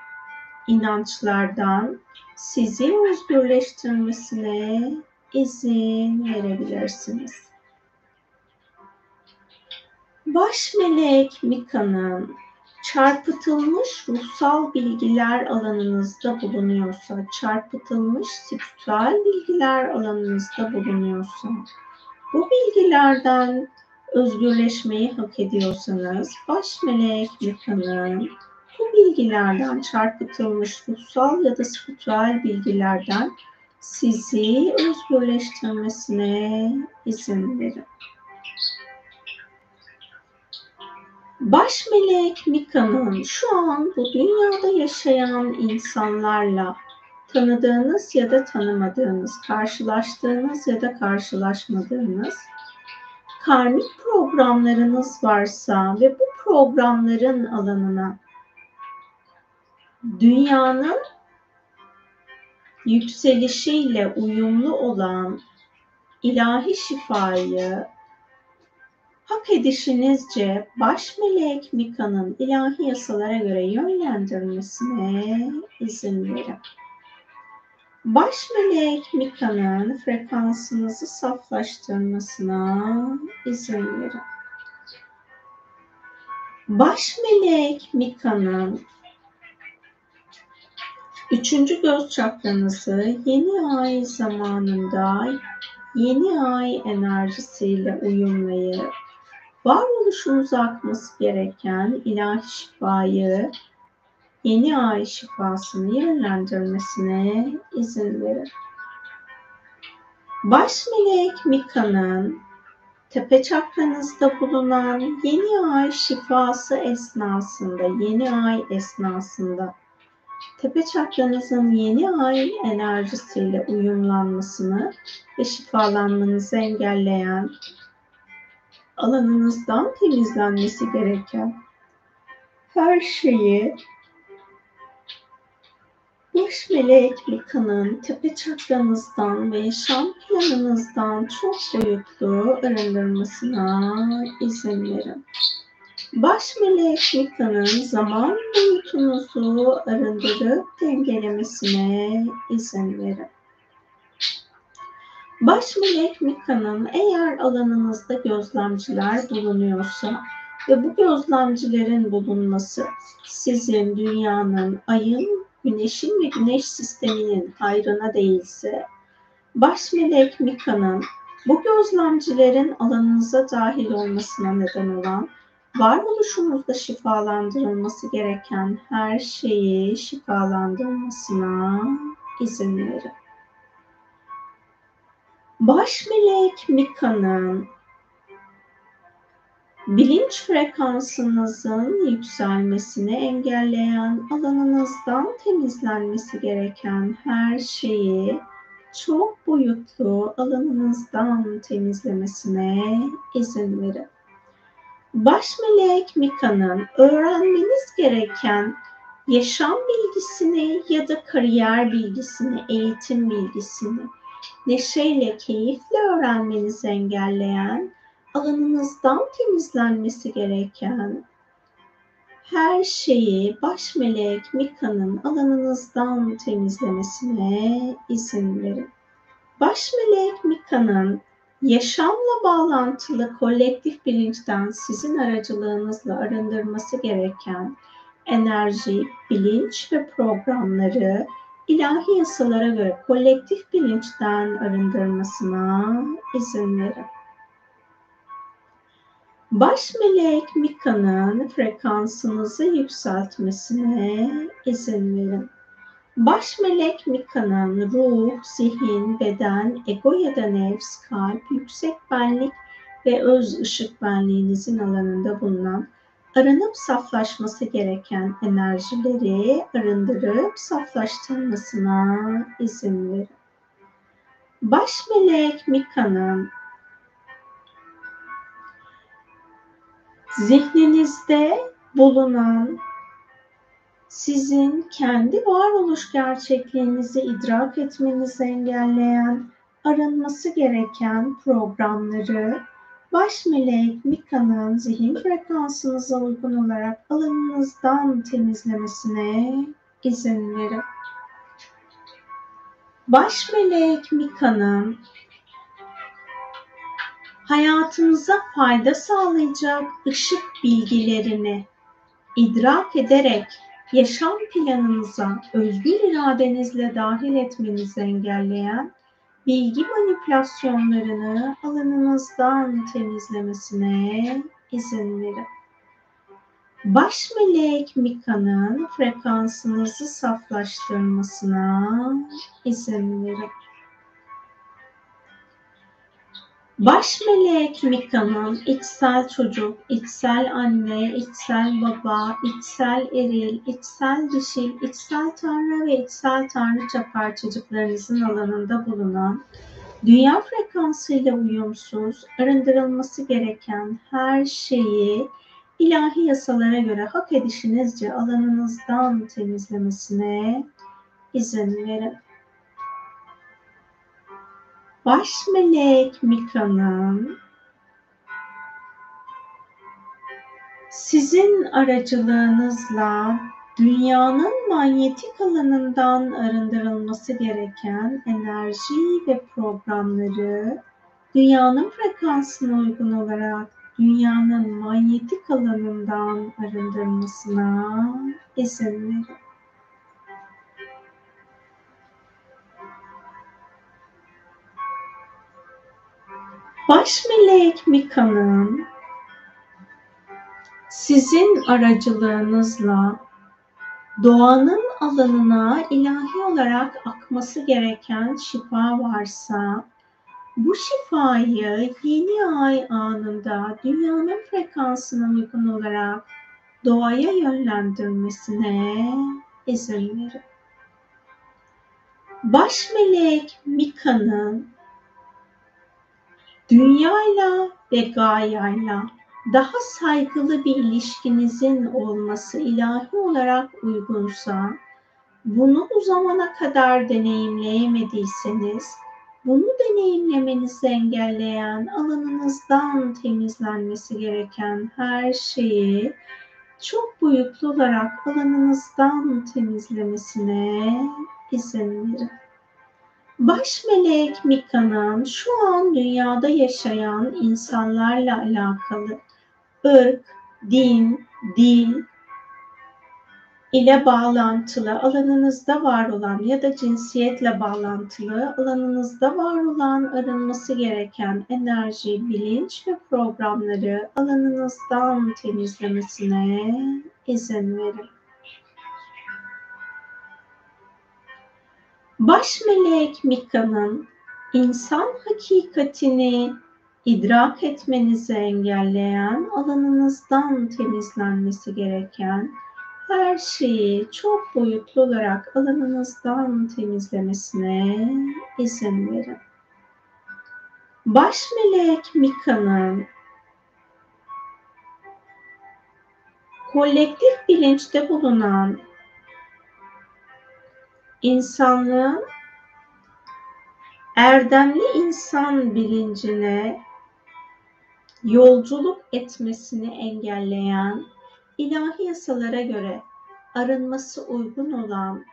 inançlardan sizi özgürleştirmesine izin verebilirsiniz. Baş melek Mika'nın çarpıtılmış ruhsal bilgiler alanınızda bulunuyorsa, çarpıtılmış spiritüel bilgiler alanınızda bulunuyorsa, bu bilgilerden özgürleşmeyi hak ediyorsanız, baş melek Mika'nın bu bilgilerden çarpıtılmış ruhsal ya da spiritüel bilgilerden sizi özgürleştirmesine izin verin. Baş melek Mika'nın şu an bu dünyada yaşayan insanlarla tanıdığınız ya da tanımadığınız, karşılaştığınız ya da karşılaşmadığınız karmik programlarınız varsa ve bu programların alanına dünyanın yükselişiyle uyumlu olan ilahi şifayı hak edişinizce baş melek Mika'nın ilahi yasalara göre yönlendirmesine izin verin. Baş melek Mika'nın frekansınızı saflaştırmasına izin verin. Baş melek Mika'nın Üçüncü göz çakranızı yeni ay zamanında yeni ay enerjisiyle uyumlayıp varoluşunuza akması gereken ilahi şifayı yeni ay şifasını yönlendirmesine izin verir. Baş melek Mika'nın tepe çakranızda bulunan yeni ay şifası esnasında, yeni ay esnasında tepe çakranızın yeni ay enerjisiyle uyumlanmasını ve şifalanmanızı engelleyen alanınızdan temizlenmesi gereken her şeyi baş melek Mika'nın tepe çakranızdan ve yaşam planınızdan çok boyutlu arındırmasına izin verin. Baş melek Mika'nın zaman boyutunuzu arındırıp dengelemesine izin verin. Baş melek Mika'nın eğer alanınızda gözlemciler bulunuyorsa ve bu gözlemcilerin bulunması sizin dünyanın, ayın, güneşin ve güneş sisteminin hayrına değilse, baş melek Mika'nın bu gözlemcilerin alanınıza dahil olmasına neden olan varoluşumuzda şifalandırılması gereken her şeyi şifalandırmasına izin verin. Baş melek Mika'nın bilinç frekansınızın yükselmesini engelleyen alanınızdan temizlenmesi gereken her şeyi çok boyutlu alanınızdan temizlemesine izin verin. Baş melek Mika'nın öğrenmeniz gereken yaşam bilgisini ya da kariyer bilgisini, eğitim bilgisini neşeyle, keyifle öğrenmenizi engelleyen, alanınızdan temizlenmesi gereken her şeyi baş melek Mika'nın alanınızdan temizlemesine izin verin. Baş melek Mika'nın yaşamla bağlantılı kolektif bilinçten sizin aracılığınızla arındırması gereken enerji, bilinç ve programları ilahi yasalara göre kolektif bilinçten arındırmasına izin verin. Baş melek Mika'nın frekansınızı yükseltmesine izin verin. Baş melek Mika'nın ruh, zihin, beden, ego ya da nefs, kalp, yüksek benlik ve öz ışık benliğinizin alanında bulunan aranıp saflaşması gereken enerjileri arındırıp saflaştırmasına izin verin. Baş melek Mika'nın zihninizde bulunan sizin kendi varoluş gerçekliğinizi idrak etmenizi engelleyen, arınması gereken programları baş melek Mika'nın zihin frekansınıza uygun olarak alanınızdan temizlemesine izin verin. Baş melek Mika'nın hayatınıza fayda sağlayacak ışık bilgilerini idrak ederek yaşam planınıza özgür iradenizle dahil etmenizi engelleyen bilgi manipülasyonlarını alanınızdan temizlemesine izin verin. Baş melek Mika'nın frekansınızı saflaştırmasına izin verin. Baş melek Mika'nın içsel çocuk, içsel anne, içsel baba, içsel eril, içsel dişil, içsel tanrı ve içsel tanrıça parçacıklarınızın alanında bulunan dünya frekansıyla uyumsuz, arındırılması gereken her şeyi ilahi yasalara göre hak edişinizce alanınızdan temizlemesine izin verin. Baş melek Mika'nın sizin aracılığınızla dünyanın manyetik alanından arındırılması gereken enerji ve programları dünyanın frekansına uygun olarak dünyanın manyetik alanından arındırmasına izin verin. Baş melek Mika'nın sizin aracılığınızla doğanın alanına ilahi olarak akması gereken şifa varsa bu şifayı yeni ay anında dünyanın frekansına uygun olarak doğaya yönlendirmesine izin verin. Baş melek Mika'nın dünyayla ve gayayla daha saygılı bir ilişkinizin olması ilahi olarak uygunsa, bunu bu zamana kadar deneyimleyemediyseniz, bunu deneyimlemenizi engelleyen alanınızdan temizlenmesi gereken her şeyi çok boyutlu olarak alanınızdan temizlemesine izin verin. Baş melek Mika'nın şu an dünyada yaşayan insanlarla alakalı ırk, din, dil ile bağlantılı alanınızda var olan ya da cinsiyetle bağlantılı alanınızda var olan arınması gereken enerji, bilinç ve programları alanınızdan temizlemesine izin verin. Baş melek Mika'nın insan hakikatini idrak etmenizi engelleyen alanınızdan temizlenmesi gereken her şeyi çok boyutlu olarak alanınızdan temizlemesine izin verin. Baş melek Mika'nın kolektif bilinçte bulunan insanlığın erdemli insan bilincine yolculuk etmesini engelleyen ilahi yasalara göre arınması uygun olan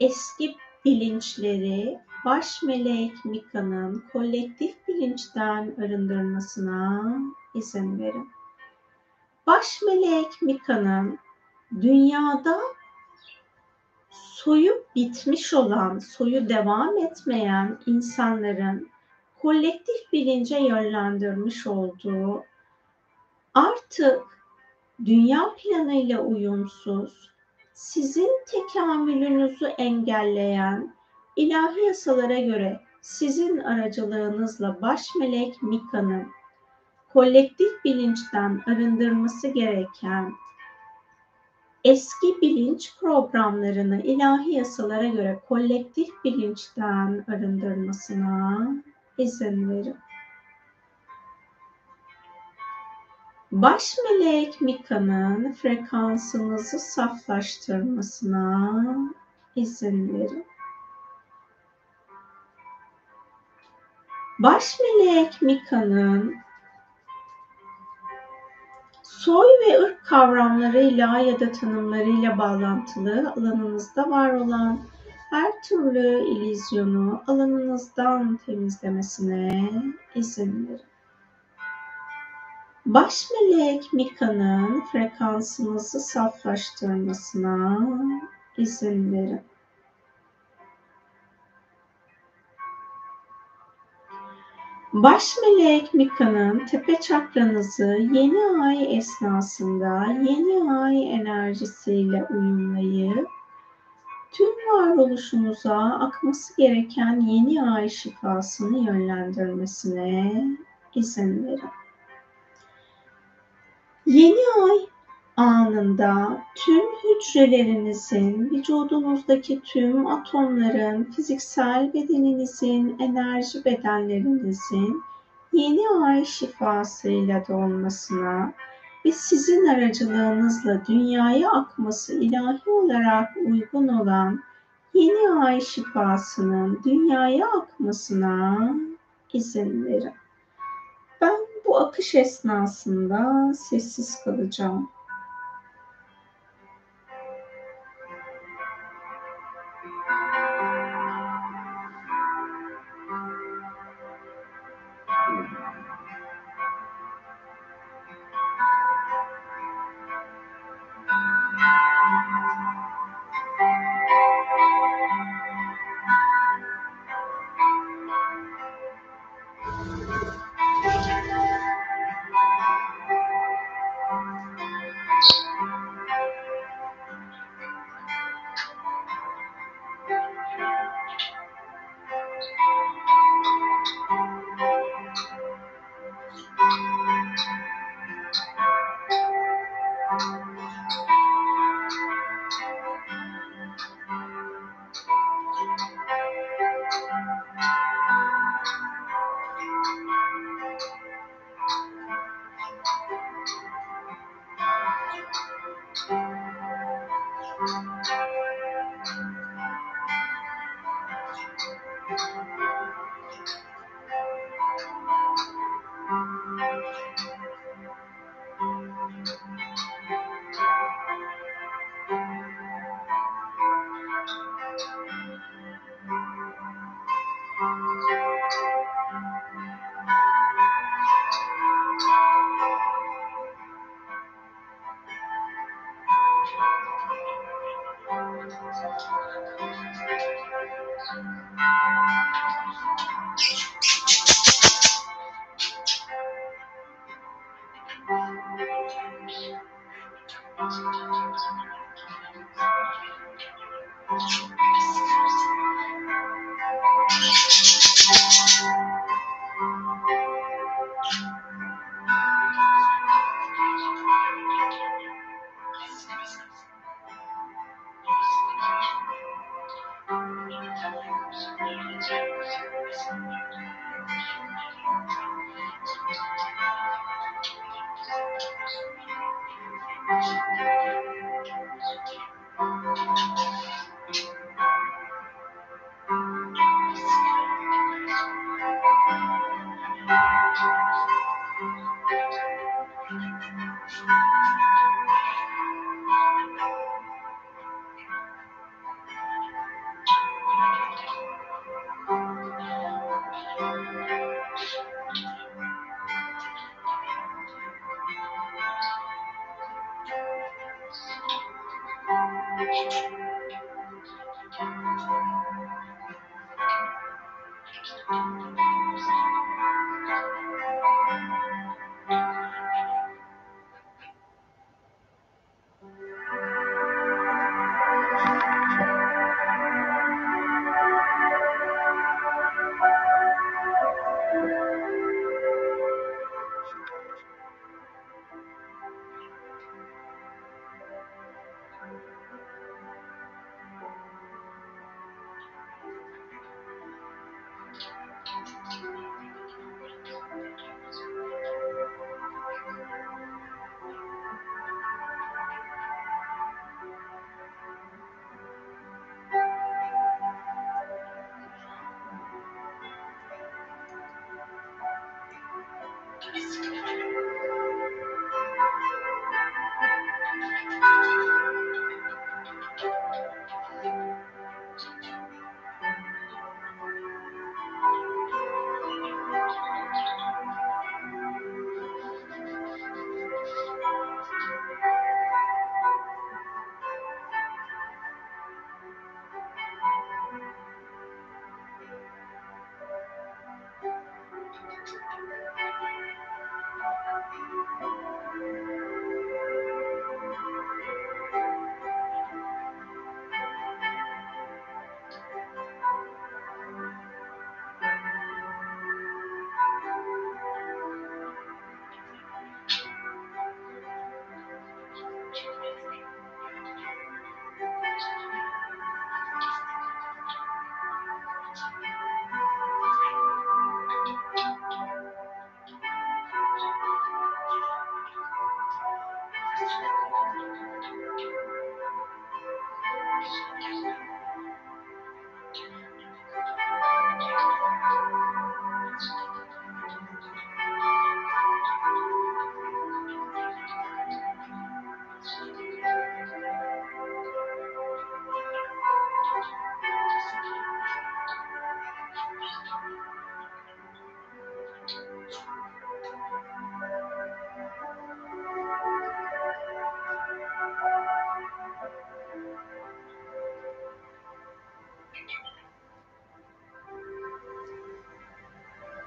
eski bilinçleri baş melek Mika'nın kolektif bilinçten arındırmasına izin verin. Baş melek Mika'nın dünyada soyu bitmiş olan, soyu devam etmeyen insanların kolektif bilince yönlendirmiş olduğu artık dünya planıyla uyumsuz, sizin tekamülünüzü engelleyen ilahi yasalara göre sizin aracılığınızla baş melek Mika'nın kolektif bilinçten arındırması gereken eski bilinç programlarını ilahi yasalara göre kolektif bilinçten arındırmasına izin verin. Baş melek Mika'nın frekansınızı saflaştırmasına izin verin. Baş melek Mika'nın soy ve ırk kavramlarıyla ya da tanımlarıyla bağlantılı alanınızda var olan her türlü ilizyonu alanınızdan temizlemesine izin verin. Baş melek Mika'nın frekansınızı saflaştırmasına izin verin. Baş melek Mika'nın tepe çakranızı yeni ay esnasında yeni ay enerjisiyle uyumlayıp tüm varoluşunuza akması gereken yeni ay şifasını yönlendirmesine izin verin. Yeni ay anında tüm hücrelerinizin, vücudunuzdaki tüm atomların, fiziksel bedeninizin, enerji bedenlerinizin yeni ay şifasıyla dolmasına ve sizin aracılığınızla dünyaya akması ilahi olarak uygun olan yeni ay şifasının dünyaya akmasına izin verin. Ben bu akış esnasında sessiz kalacağım.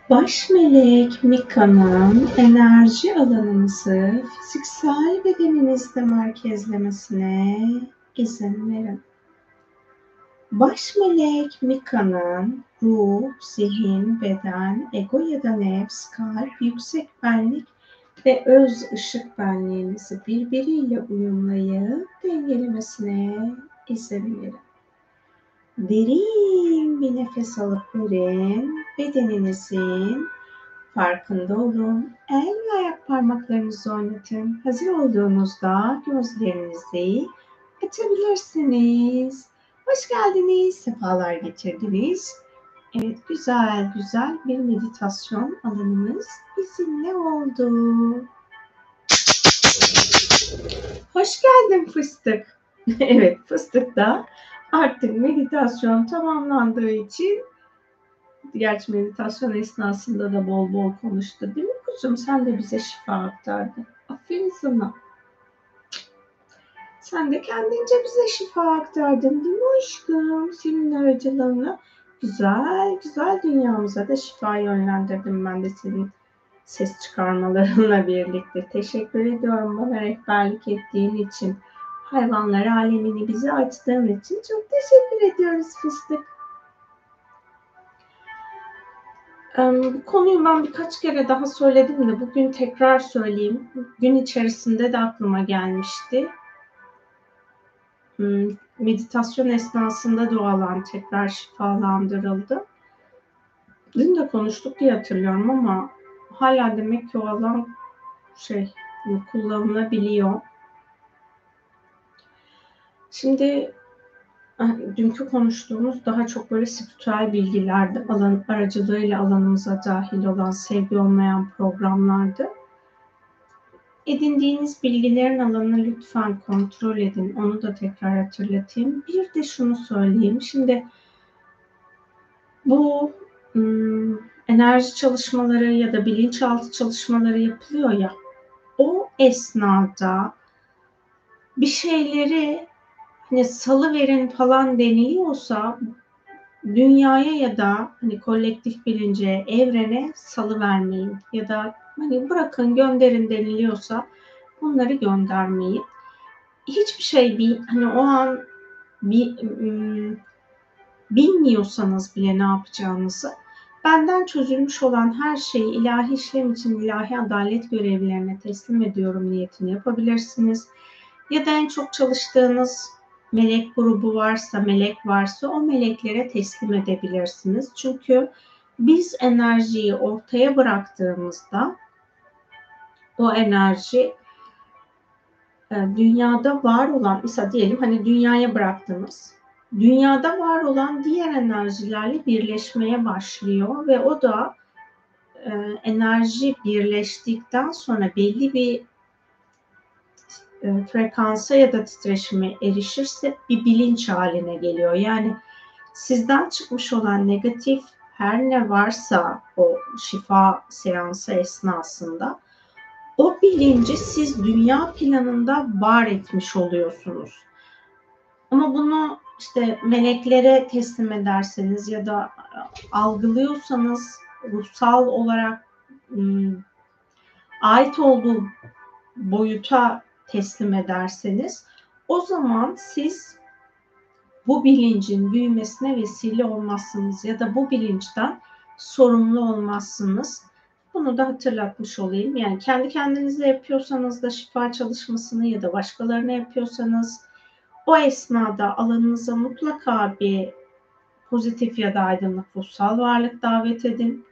Baş melek Mika'nın enerji alanınızı fiziksel bedeninizde merkezlemesine izin verin. Baş melek Mika'nın ruh, zihin, beden, ego ya da nefs, kalp, yüksek benlik ve öz ışık benliğinizi birbiriyle uyumlayıp dengelemesine izin verin. Derin bir nefes alıp verin. Bedeninizin farkında olun. El ve ayak parmaklarınızı oynatın. Hazır olduğunuzda gözlerinizi açabilirsiniz. Hoş geldiniz, sefalar getirdiniz. Evet, güzel güzel bir meditasyon alanımız bizimle oldu. Hoş geldin fıstık. [laughs] evet, fıstık da artık meditasyon tamamlandığı için gerçi meditasyon esnasında da bol bol konuştu değil mi kuzum? Sen de bize şifa aktardın. Aferin sana. Sen de kendince bize şifa aktardın değil mi aşkım? Senin aracılığınla güzel güzel dünyamıza da şifa yönlendirdim ben de senin ses çıkarmalarınla birlikte. Teşekkür ediyorum bana rehberlik ettiğin için. Hayvanlar alemini bize açtığın için çok teşekkür ediyoruz fıstık. Bu konuyu ben birkaç kere daha söyledim de bugün tekrar söyleyeyim. Gün içerisinde de aklıma gelmişti. Hmm, meditasyon esnasında da o alan tekrar şifalandırıldı. Dün de konuştuk diye hatırlıyorum ama hala demek ki o alan şey kullanılabiliyor. Şimdi dünkü konuştuğumuz daha çok böyle spiritüel bilgilerde alan aracılığıyla alanımıza dahil olan sevgi olmayan programlardı. Edindiğiniz bilgilerin alanını lütfen kontrol edin. Onu da tekrar hatırlatayım. Bir de şunu söyleyeyim. Şimdi bu ım, enerji çalışmaları ya da bilinçaltı çalışmaları yapılıyor ya. O esnada bir şeyleri hani salı verin falan deniliyorsa dünyaya ya da hani kolektif bilince, evrene salı vermeyin ya da hani bırakın gönderin deniliyorsa bunları göndermeyin. Hiçbir şey bir hani o an bir bilmiyorsanız bile ne yapacağınızı benden çözülmüş olan her şeyi ilahi işlem için ilahi adalet görevlilerine teslim ediyorum niyetini yapabilirsiniz. Ya da en çok çalıştığınız melek grubu varsa, melek varsa o meleklere teslim edebilirsiniz. Çünkü biz enerjiyi ortaya bıraktığımızda o enerji e, dünyada var olan mesela diyelim hani dünyaya bıraktınız. Dünyada var olan diğer enerjilerle birleşmeye başlıyor ve o da e, enerji birleştikten sonra belli bir e, frekansa ya da titreşime erişirse bir bilinç haline geliyor. Yani sizden çıkmış olan negatif her ne varsa o şifa seansı esnasında o bilinci siz dünya planında var etmiş oluyorsunuz. Ama bunu işte meleklere teslim ederseniz ya da algılıyorsanız ruhsal olarak ım, ait olduğu boyuta teslim ederseniz o zaman siz bu bilincin büyümesine vesile olmazsınız ya da bu bilinçten sorumlu olmazsınız. Bunu da hatırlatmış olayım. Yani kendi kendinize yapıyorsanız da şifa çalışmasını ya da başkalarına yapıyorsanız o esnada alanınıza mutlaka bir pozitif ya da aydınlık ruhsal varlık davet edin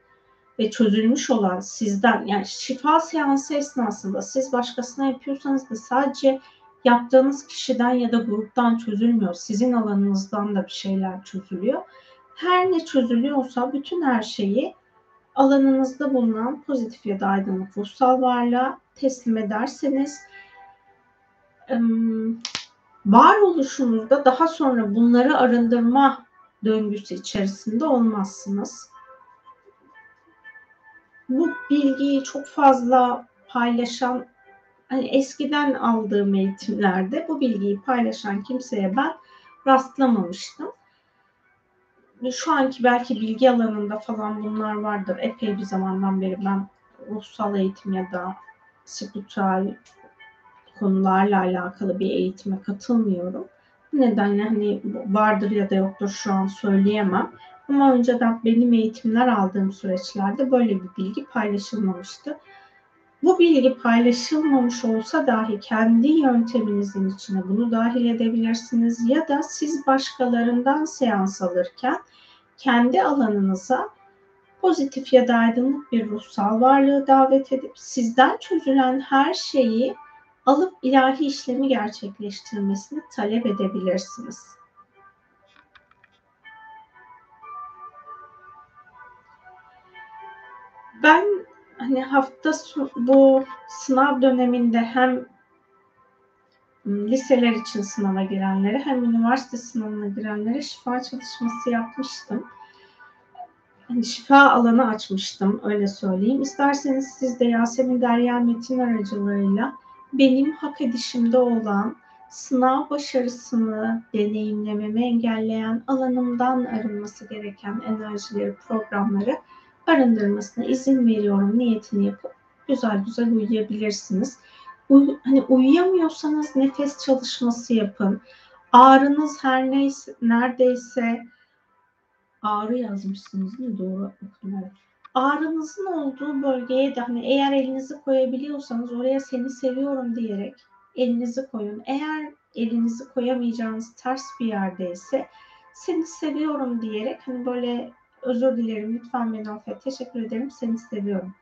ve çözülmüş olan sizden yani şifa seansı esnasında siz başkasına yapıyorsanız da sadece yaptığınız kişiden ya da gruptan çözülmüyor. Sizin alanınızdan da bir şeyler çözülüyor. Her ne çözülüyorsa bütün her şeyi alanınızda bulunan pozitif ya da aydınlık ruhsal varlığa teslim ederseniz varoluşunuzda daha sonra bunları arındırma döngüsü içerisinde olmazsınız bu bilgiyi çok fazla paylaşan hani eskiden aldığım eğitimlerde bu bilgiyi paylaşan kimseye ben rastlamamıştım. şu anki belki bilgi alanında falan bunlar vardır. Epey bir zamandan beri ben ruhsal eğitim ya da spiritüel konularla alakalı bir eğitime katılmıyorum. Bu nedenle hani vardır ya da yoktur şu an söyleyemem. Ama önceden benim eğitimler aldığım süreçlerde böyle bir bilgi paylaşılmamıştı. Bu bilgi paylaşılmamış olsa dahi kendi yönteminizin içine bunu dahil edebilirsiniz ya da siz başkalarından seans alırken kendi alanınıza pozitif ya da aydınlık bir ruhsal varlığı davet edip sizden çözülen her şeyi alıp ilahi işlemi gerçekleştirmesini talep edebilirsiniz. Ben hani hafta bu sınav döneminde hem liseler için sınava girenlere hem üniversite sınavına girenlere şifa çalışması yapmıştım. Hani şifa alanı açmıştım öyle söyleyeyim. İsterseniz siz de Yasemin Derya Metin aracılığıyla benim hak edişimde olan sınav başarısını deneyimlememi engelleyen alanımdan arınması gereken enerjileri, programları arındırmasına izin veriyorum niyetini yapıp güzel güzel uyuyabilirsiniz. Uy hani uyuyamıyorsanız nefes çalışması yapın. Ağrınız her neyse neredeyse ağrı yazmışsınız değil mi? Doğru evet. Ağrınızın olduğu bölgeye de hani eğer elinizi koyabiliyorsanız oraya seni seviyorum diyerek elinizi koyun. Eğer elinizi koyamayacağınız ters bir yerdeyse seni seviyorum diyerek hani böyle özür dilerim lütfen beni affet teşekkür ederim seni seviyorum.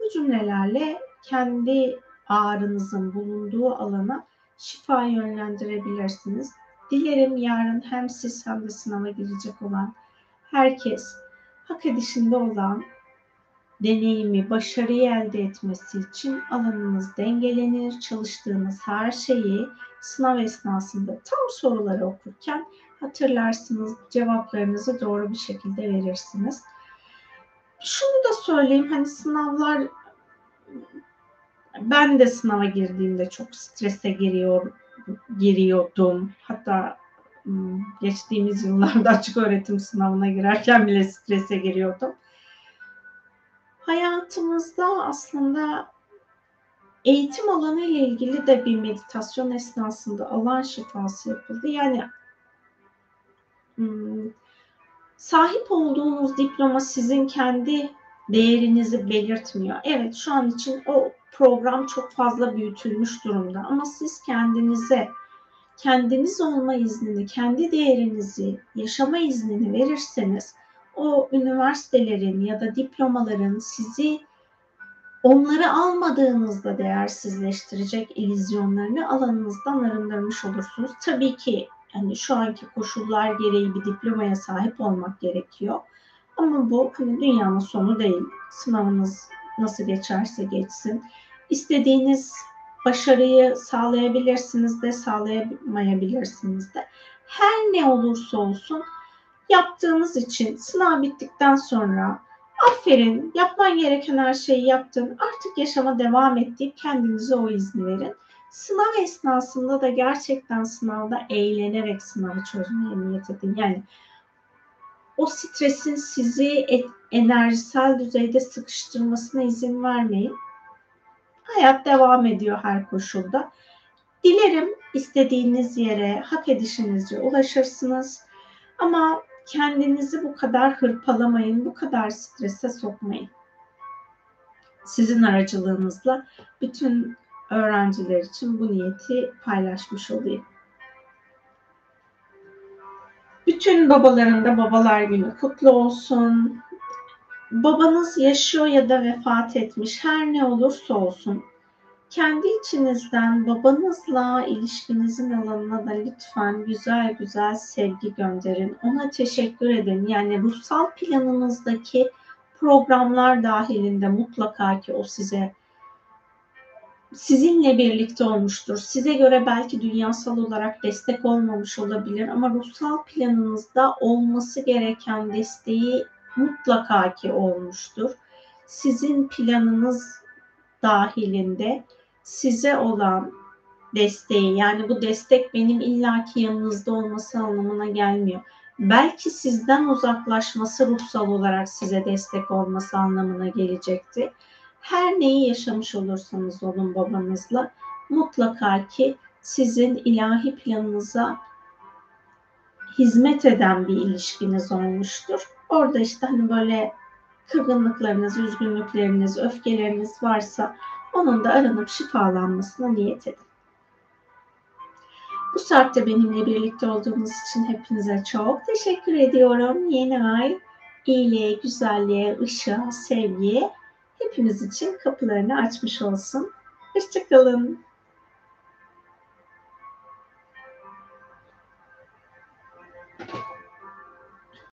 Bu cümlelerle kendi ağrınızın bulunduğu alana şifa yönlendirebilirsiniz. Dilerim yarın hem siz hem de sınava girecek olan herkes hak edişinde olan deneyimi, başarıyı elde etmesi için alanınız dengelenir. Çalıştığınız her şeyi sınav esnasında tam soruları okurken hatırlarsınız, cevaplarınızı doğru bir şekilde verirsiniz. Şunu da söyleyeyim, hani sınavlar ben de sınava girdiğimde çok strese giriyor, giriyordum. Hatta geçtiğimiz yıllarda açık öğretim sınavına girerken bile strese giriyordum. Hayatımızda aslında eğitim alanı ile ilgili de bir meditasyon esnasında alan şifası yapıldı. Yani sahip olduğunuz diploma sizin kendi değerinizi belirtmiyor. Evet şu an için o program çok fazla büyütülmüş durumda ama siz kendinize kendiniz olma iznini, kendi değerinizi, yaşama iznini verirseniz o üniversitelerin ya da diplomaların sizi onları almadığınızda değersizleştirecek ilizyonlarını alanınızdan arındırmış olursunuz. Tabii ki yani şu anki koşullar gereği bir diplomaya sahip olmak gerekiyor. Ama bu hani dünyanın sonu değil. Sınavınız nasıl geçerse geçsin. İstediğiniz başarıyı sağlayabilirsiniz de sağlayamayabilirsiniz de. Her ne olursa olsun yaptığınız için sınav bittikten sonra aferin yapman gereken her şeyi yaptın artık yaşama devam et deyip kendinize o izni verin. Sınav esnasında da gerçekten sınavda eğlenerek sınavı çözmeye niyet edin. Yani o stresin sizi enerjisel düzeyde sıkıştırmasına izin vermeyin. Hayat devam ediyor her koşulda. Dilerim istediğiniz yere hak edişinizce ulaşırsınız. Ama kendinizi bu kadar hırpalamayın, bu kadar strese sokmayın. Sizin aracılığınızla bütün öğrenciler için bu niyeti paylaşmış olayım. Bütün babaların da babalar günü kutlu olsun. Babanız yaşıyor ya da vefat etmiş her ne olursa olsun kendi içinizden babanızla ilişkinizin alanına da lütfen güzel güzel sevgi gönderin. Ona teşekkür edin. Yani ruhsal planınızdaki programlar dahilinde mutlaka ki o size sizinle birlikte olmuştur. Size göre belki dünyasal olarak destek olmamış olabilir ama ruhsal planınızda olması gereken desteği mutlaka ki olmuştur. Sizin planınız dahilinde size olan desteği yani bu destek benim illaki yanınızda olması anlamına gelmiyor. belki sizden uzaklaşması ruhsal olarak size destek olması anlamına gelecekti. Her neyi yaşamış olursanız olun babanızla mutlaka ki sizin ilahi planınıza hizmet eden bir ilişkiniz olmuştur. Orada işte hani böyle kırgınlıklarınız, üzgünlükleriniz, öfkeleriniz varsa onun da aranıp şifalanmasına niyet edin. Bu saatte benimle birlikte olduğunuz için hepinize çok teşekkür ediyorum. Yeni ay iyiliğe, güzelliğe, ışığa, sevgiye hepimiz için kapılarını açmış olsun. Hoşçakalın.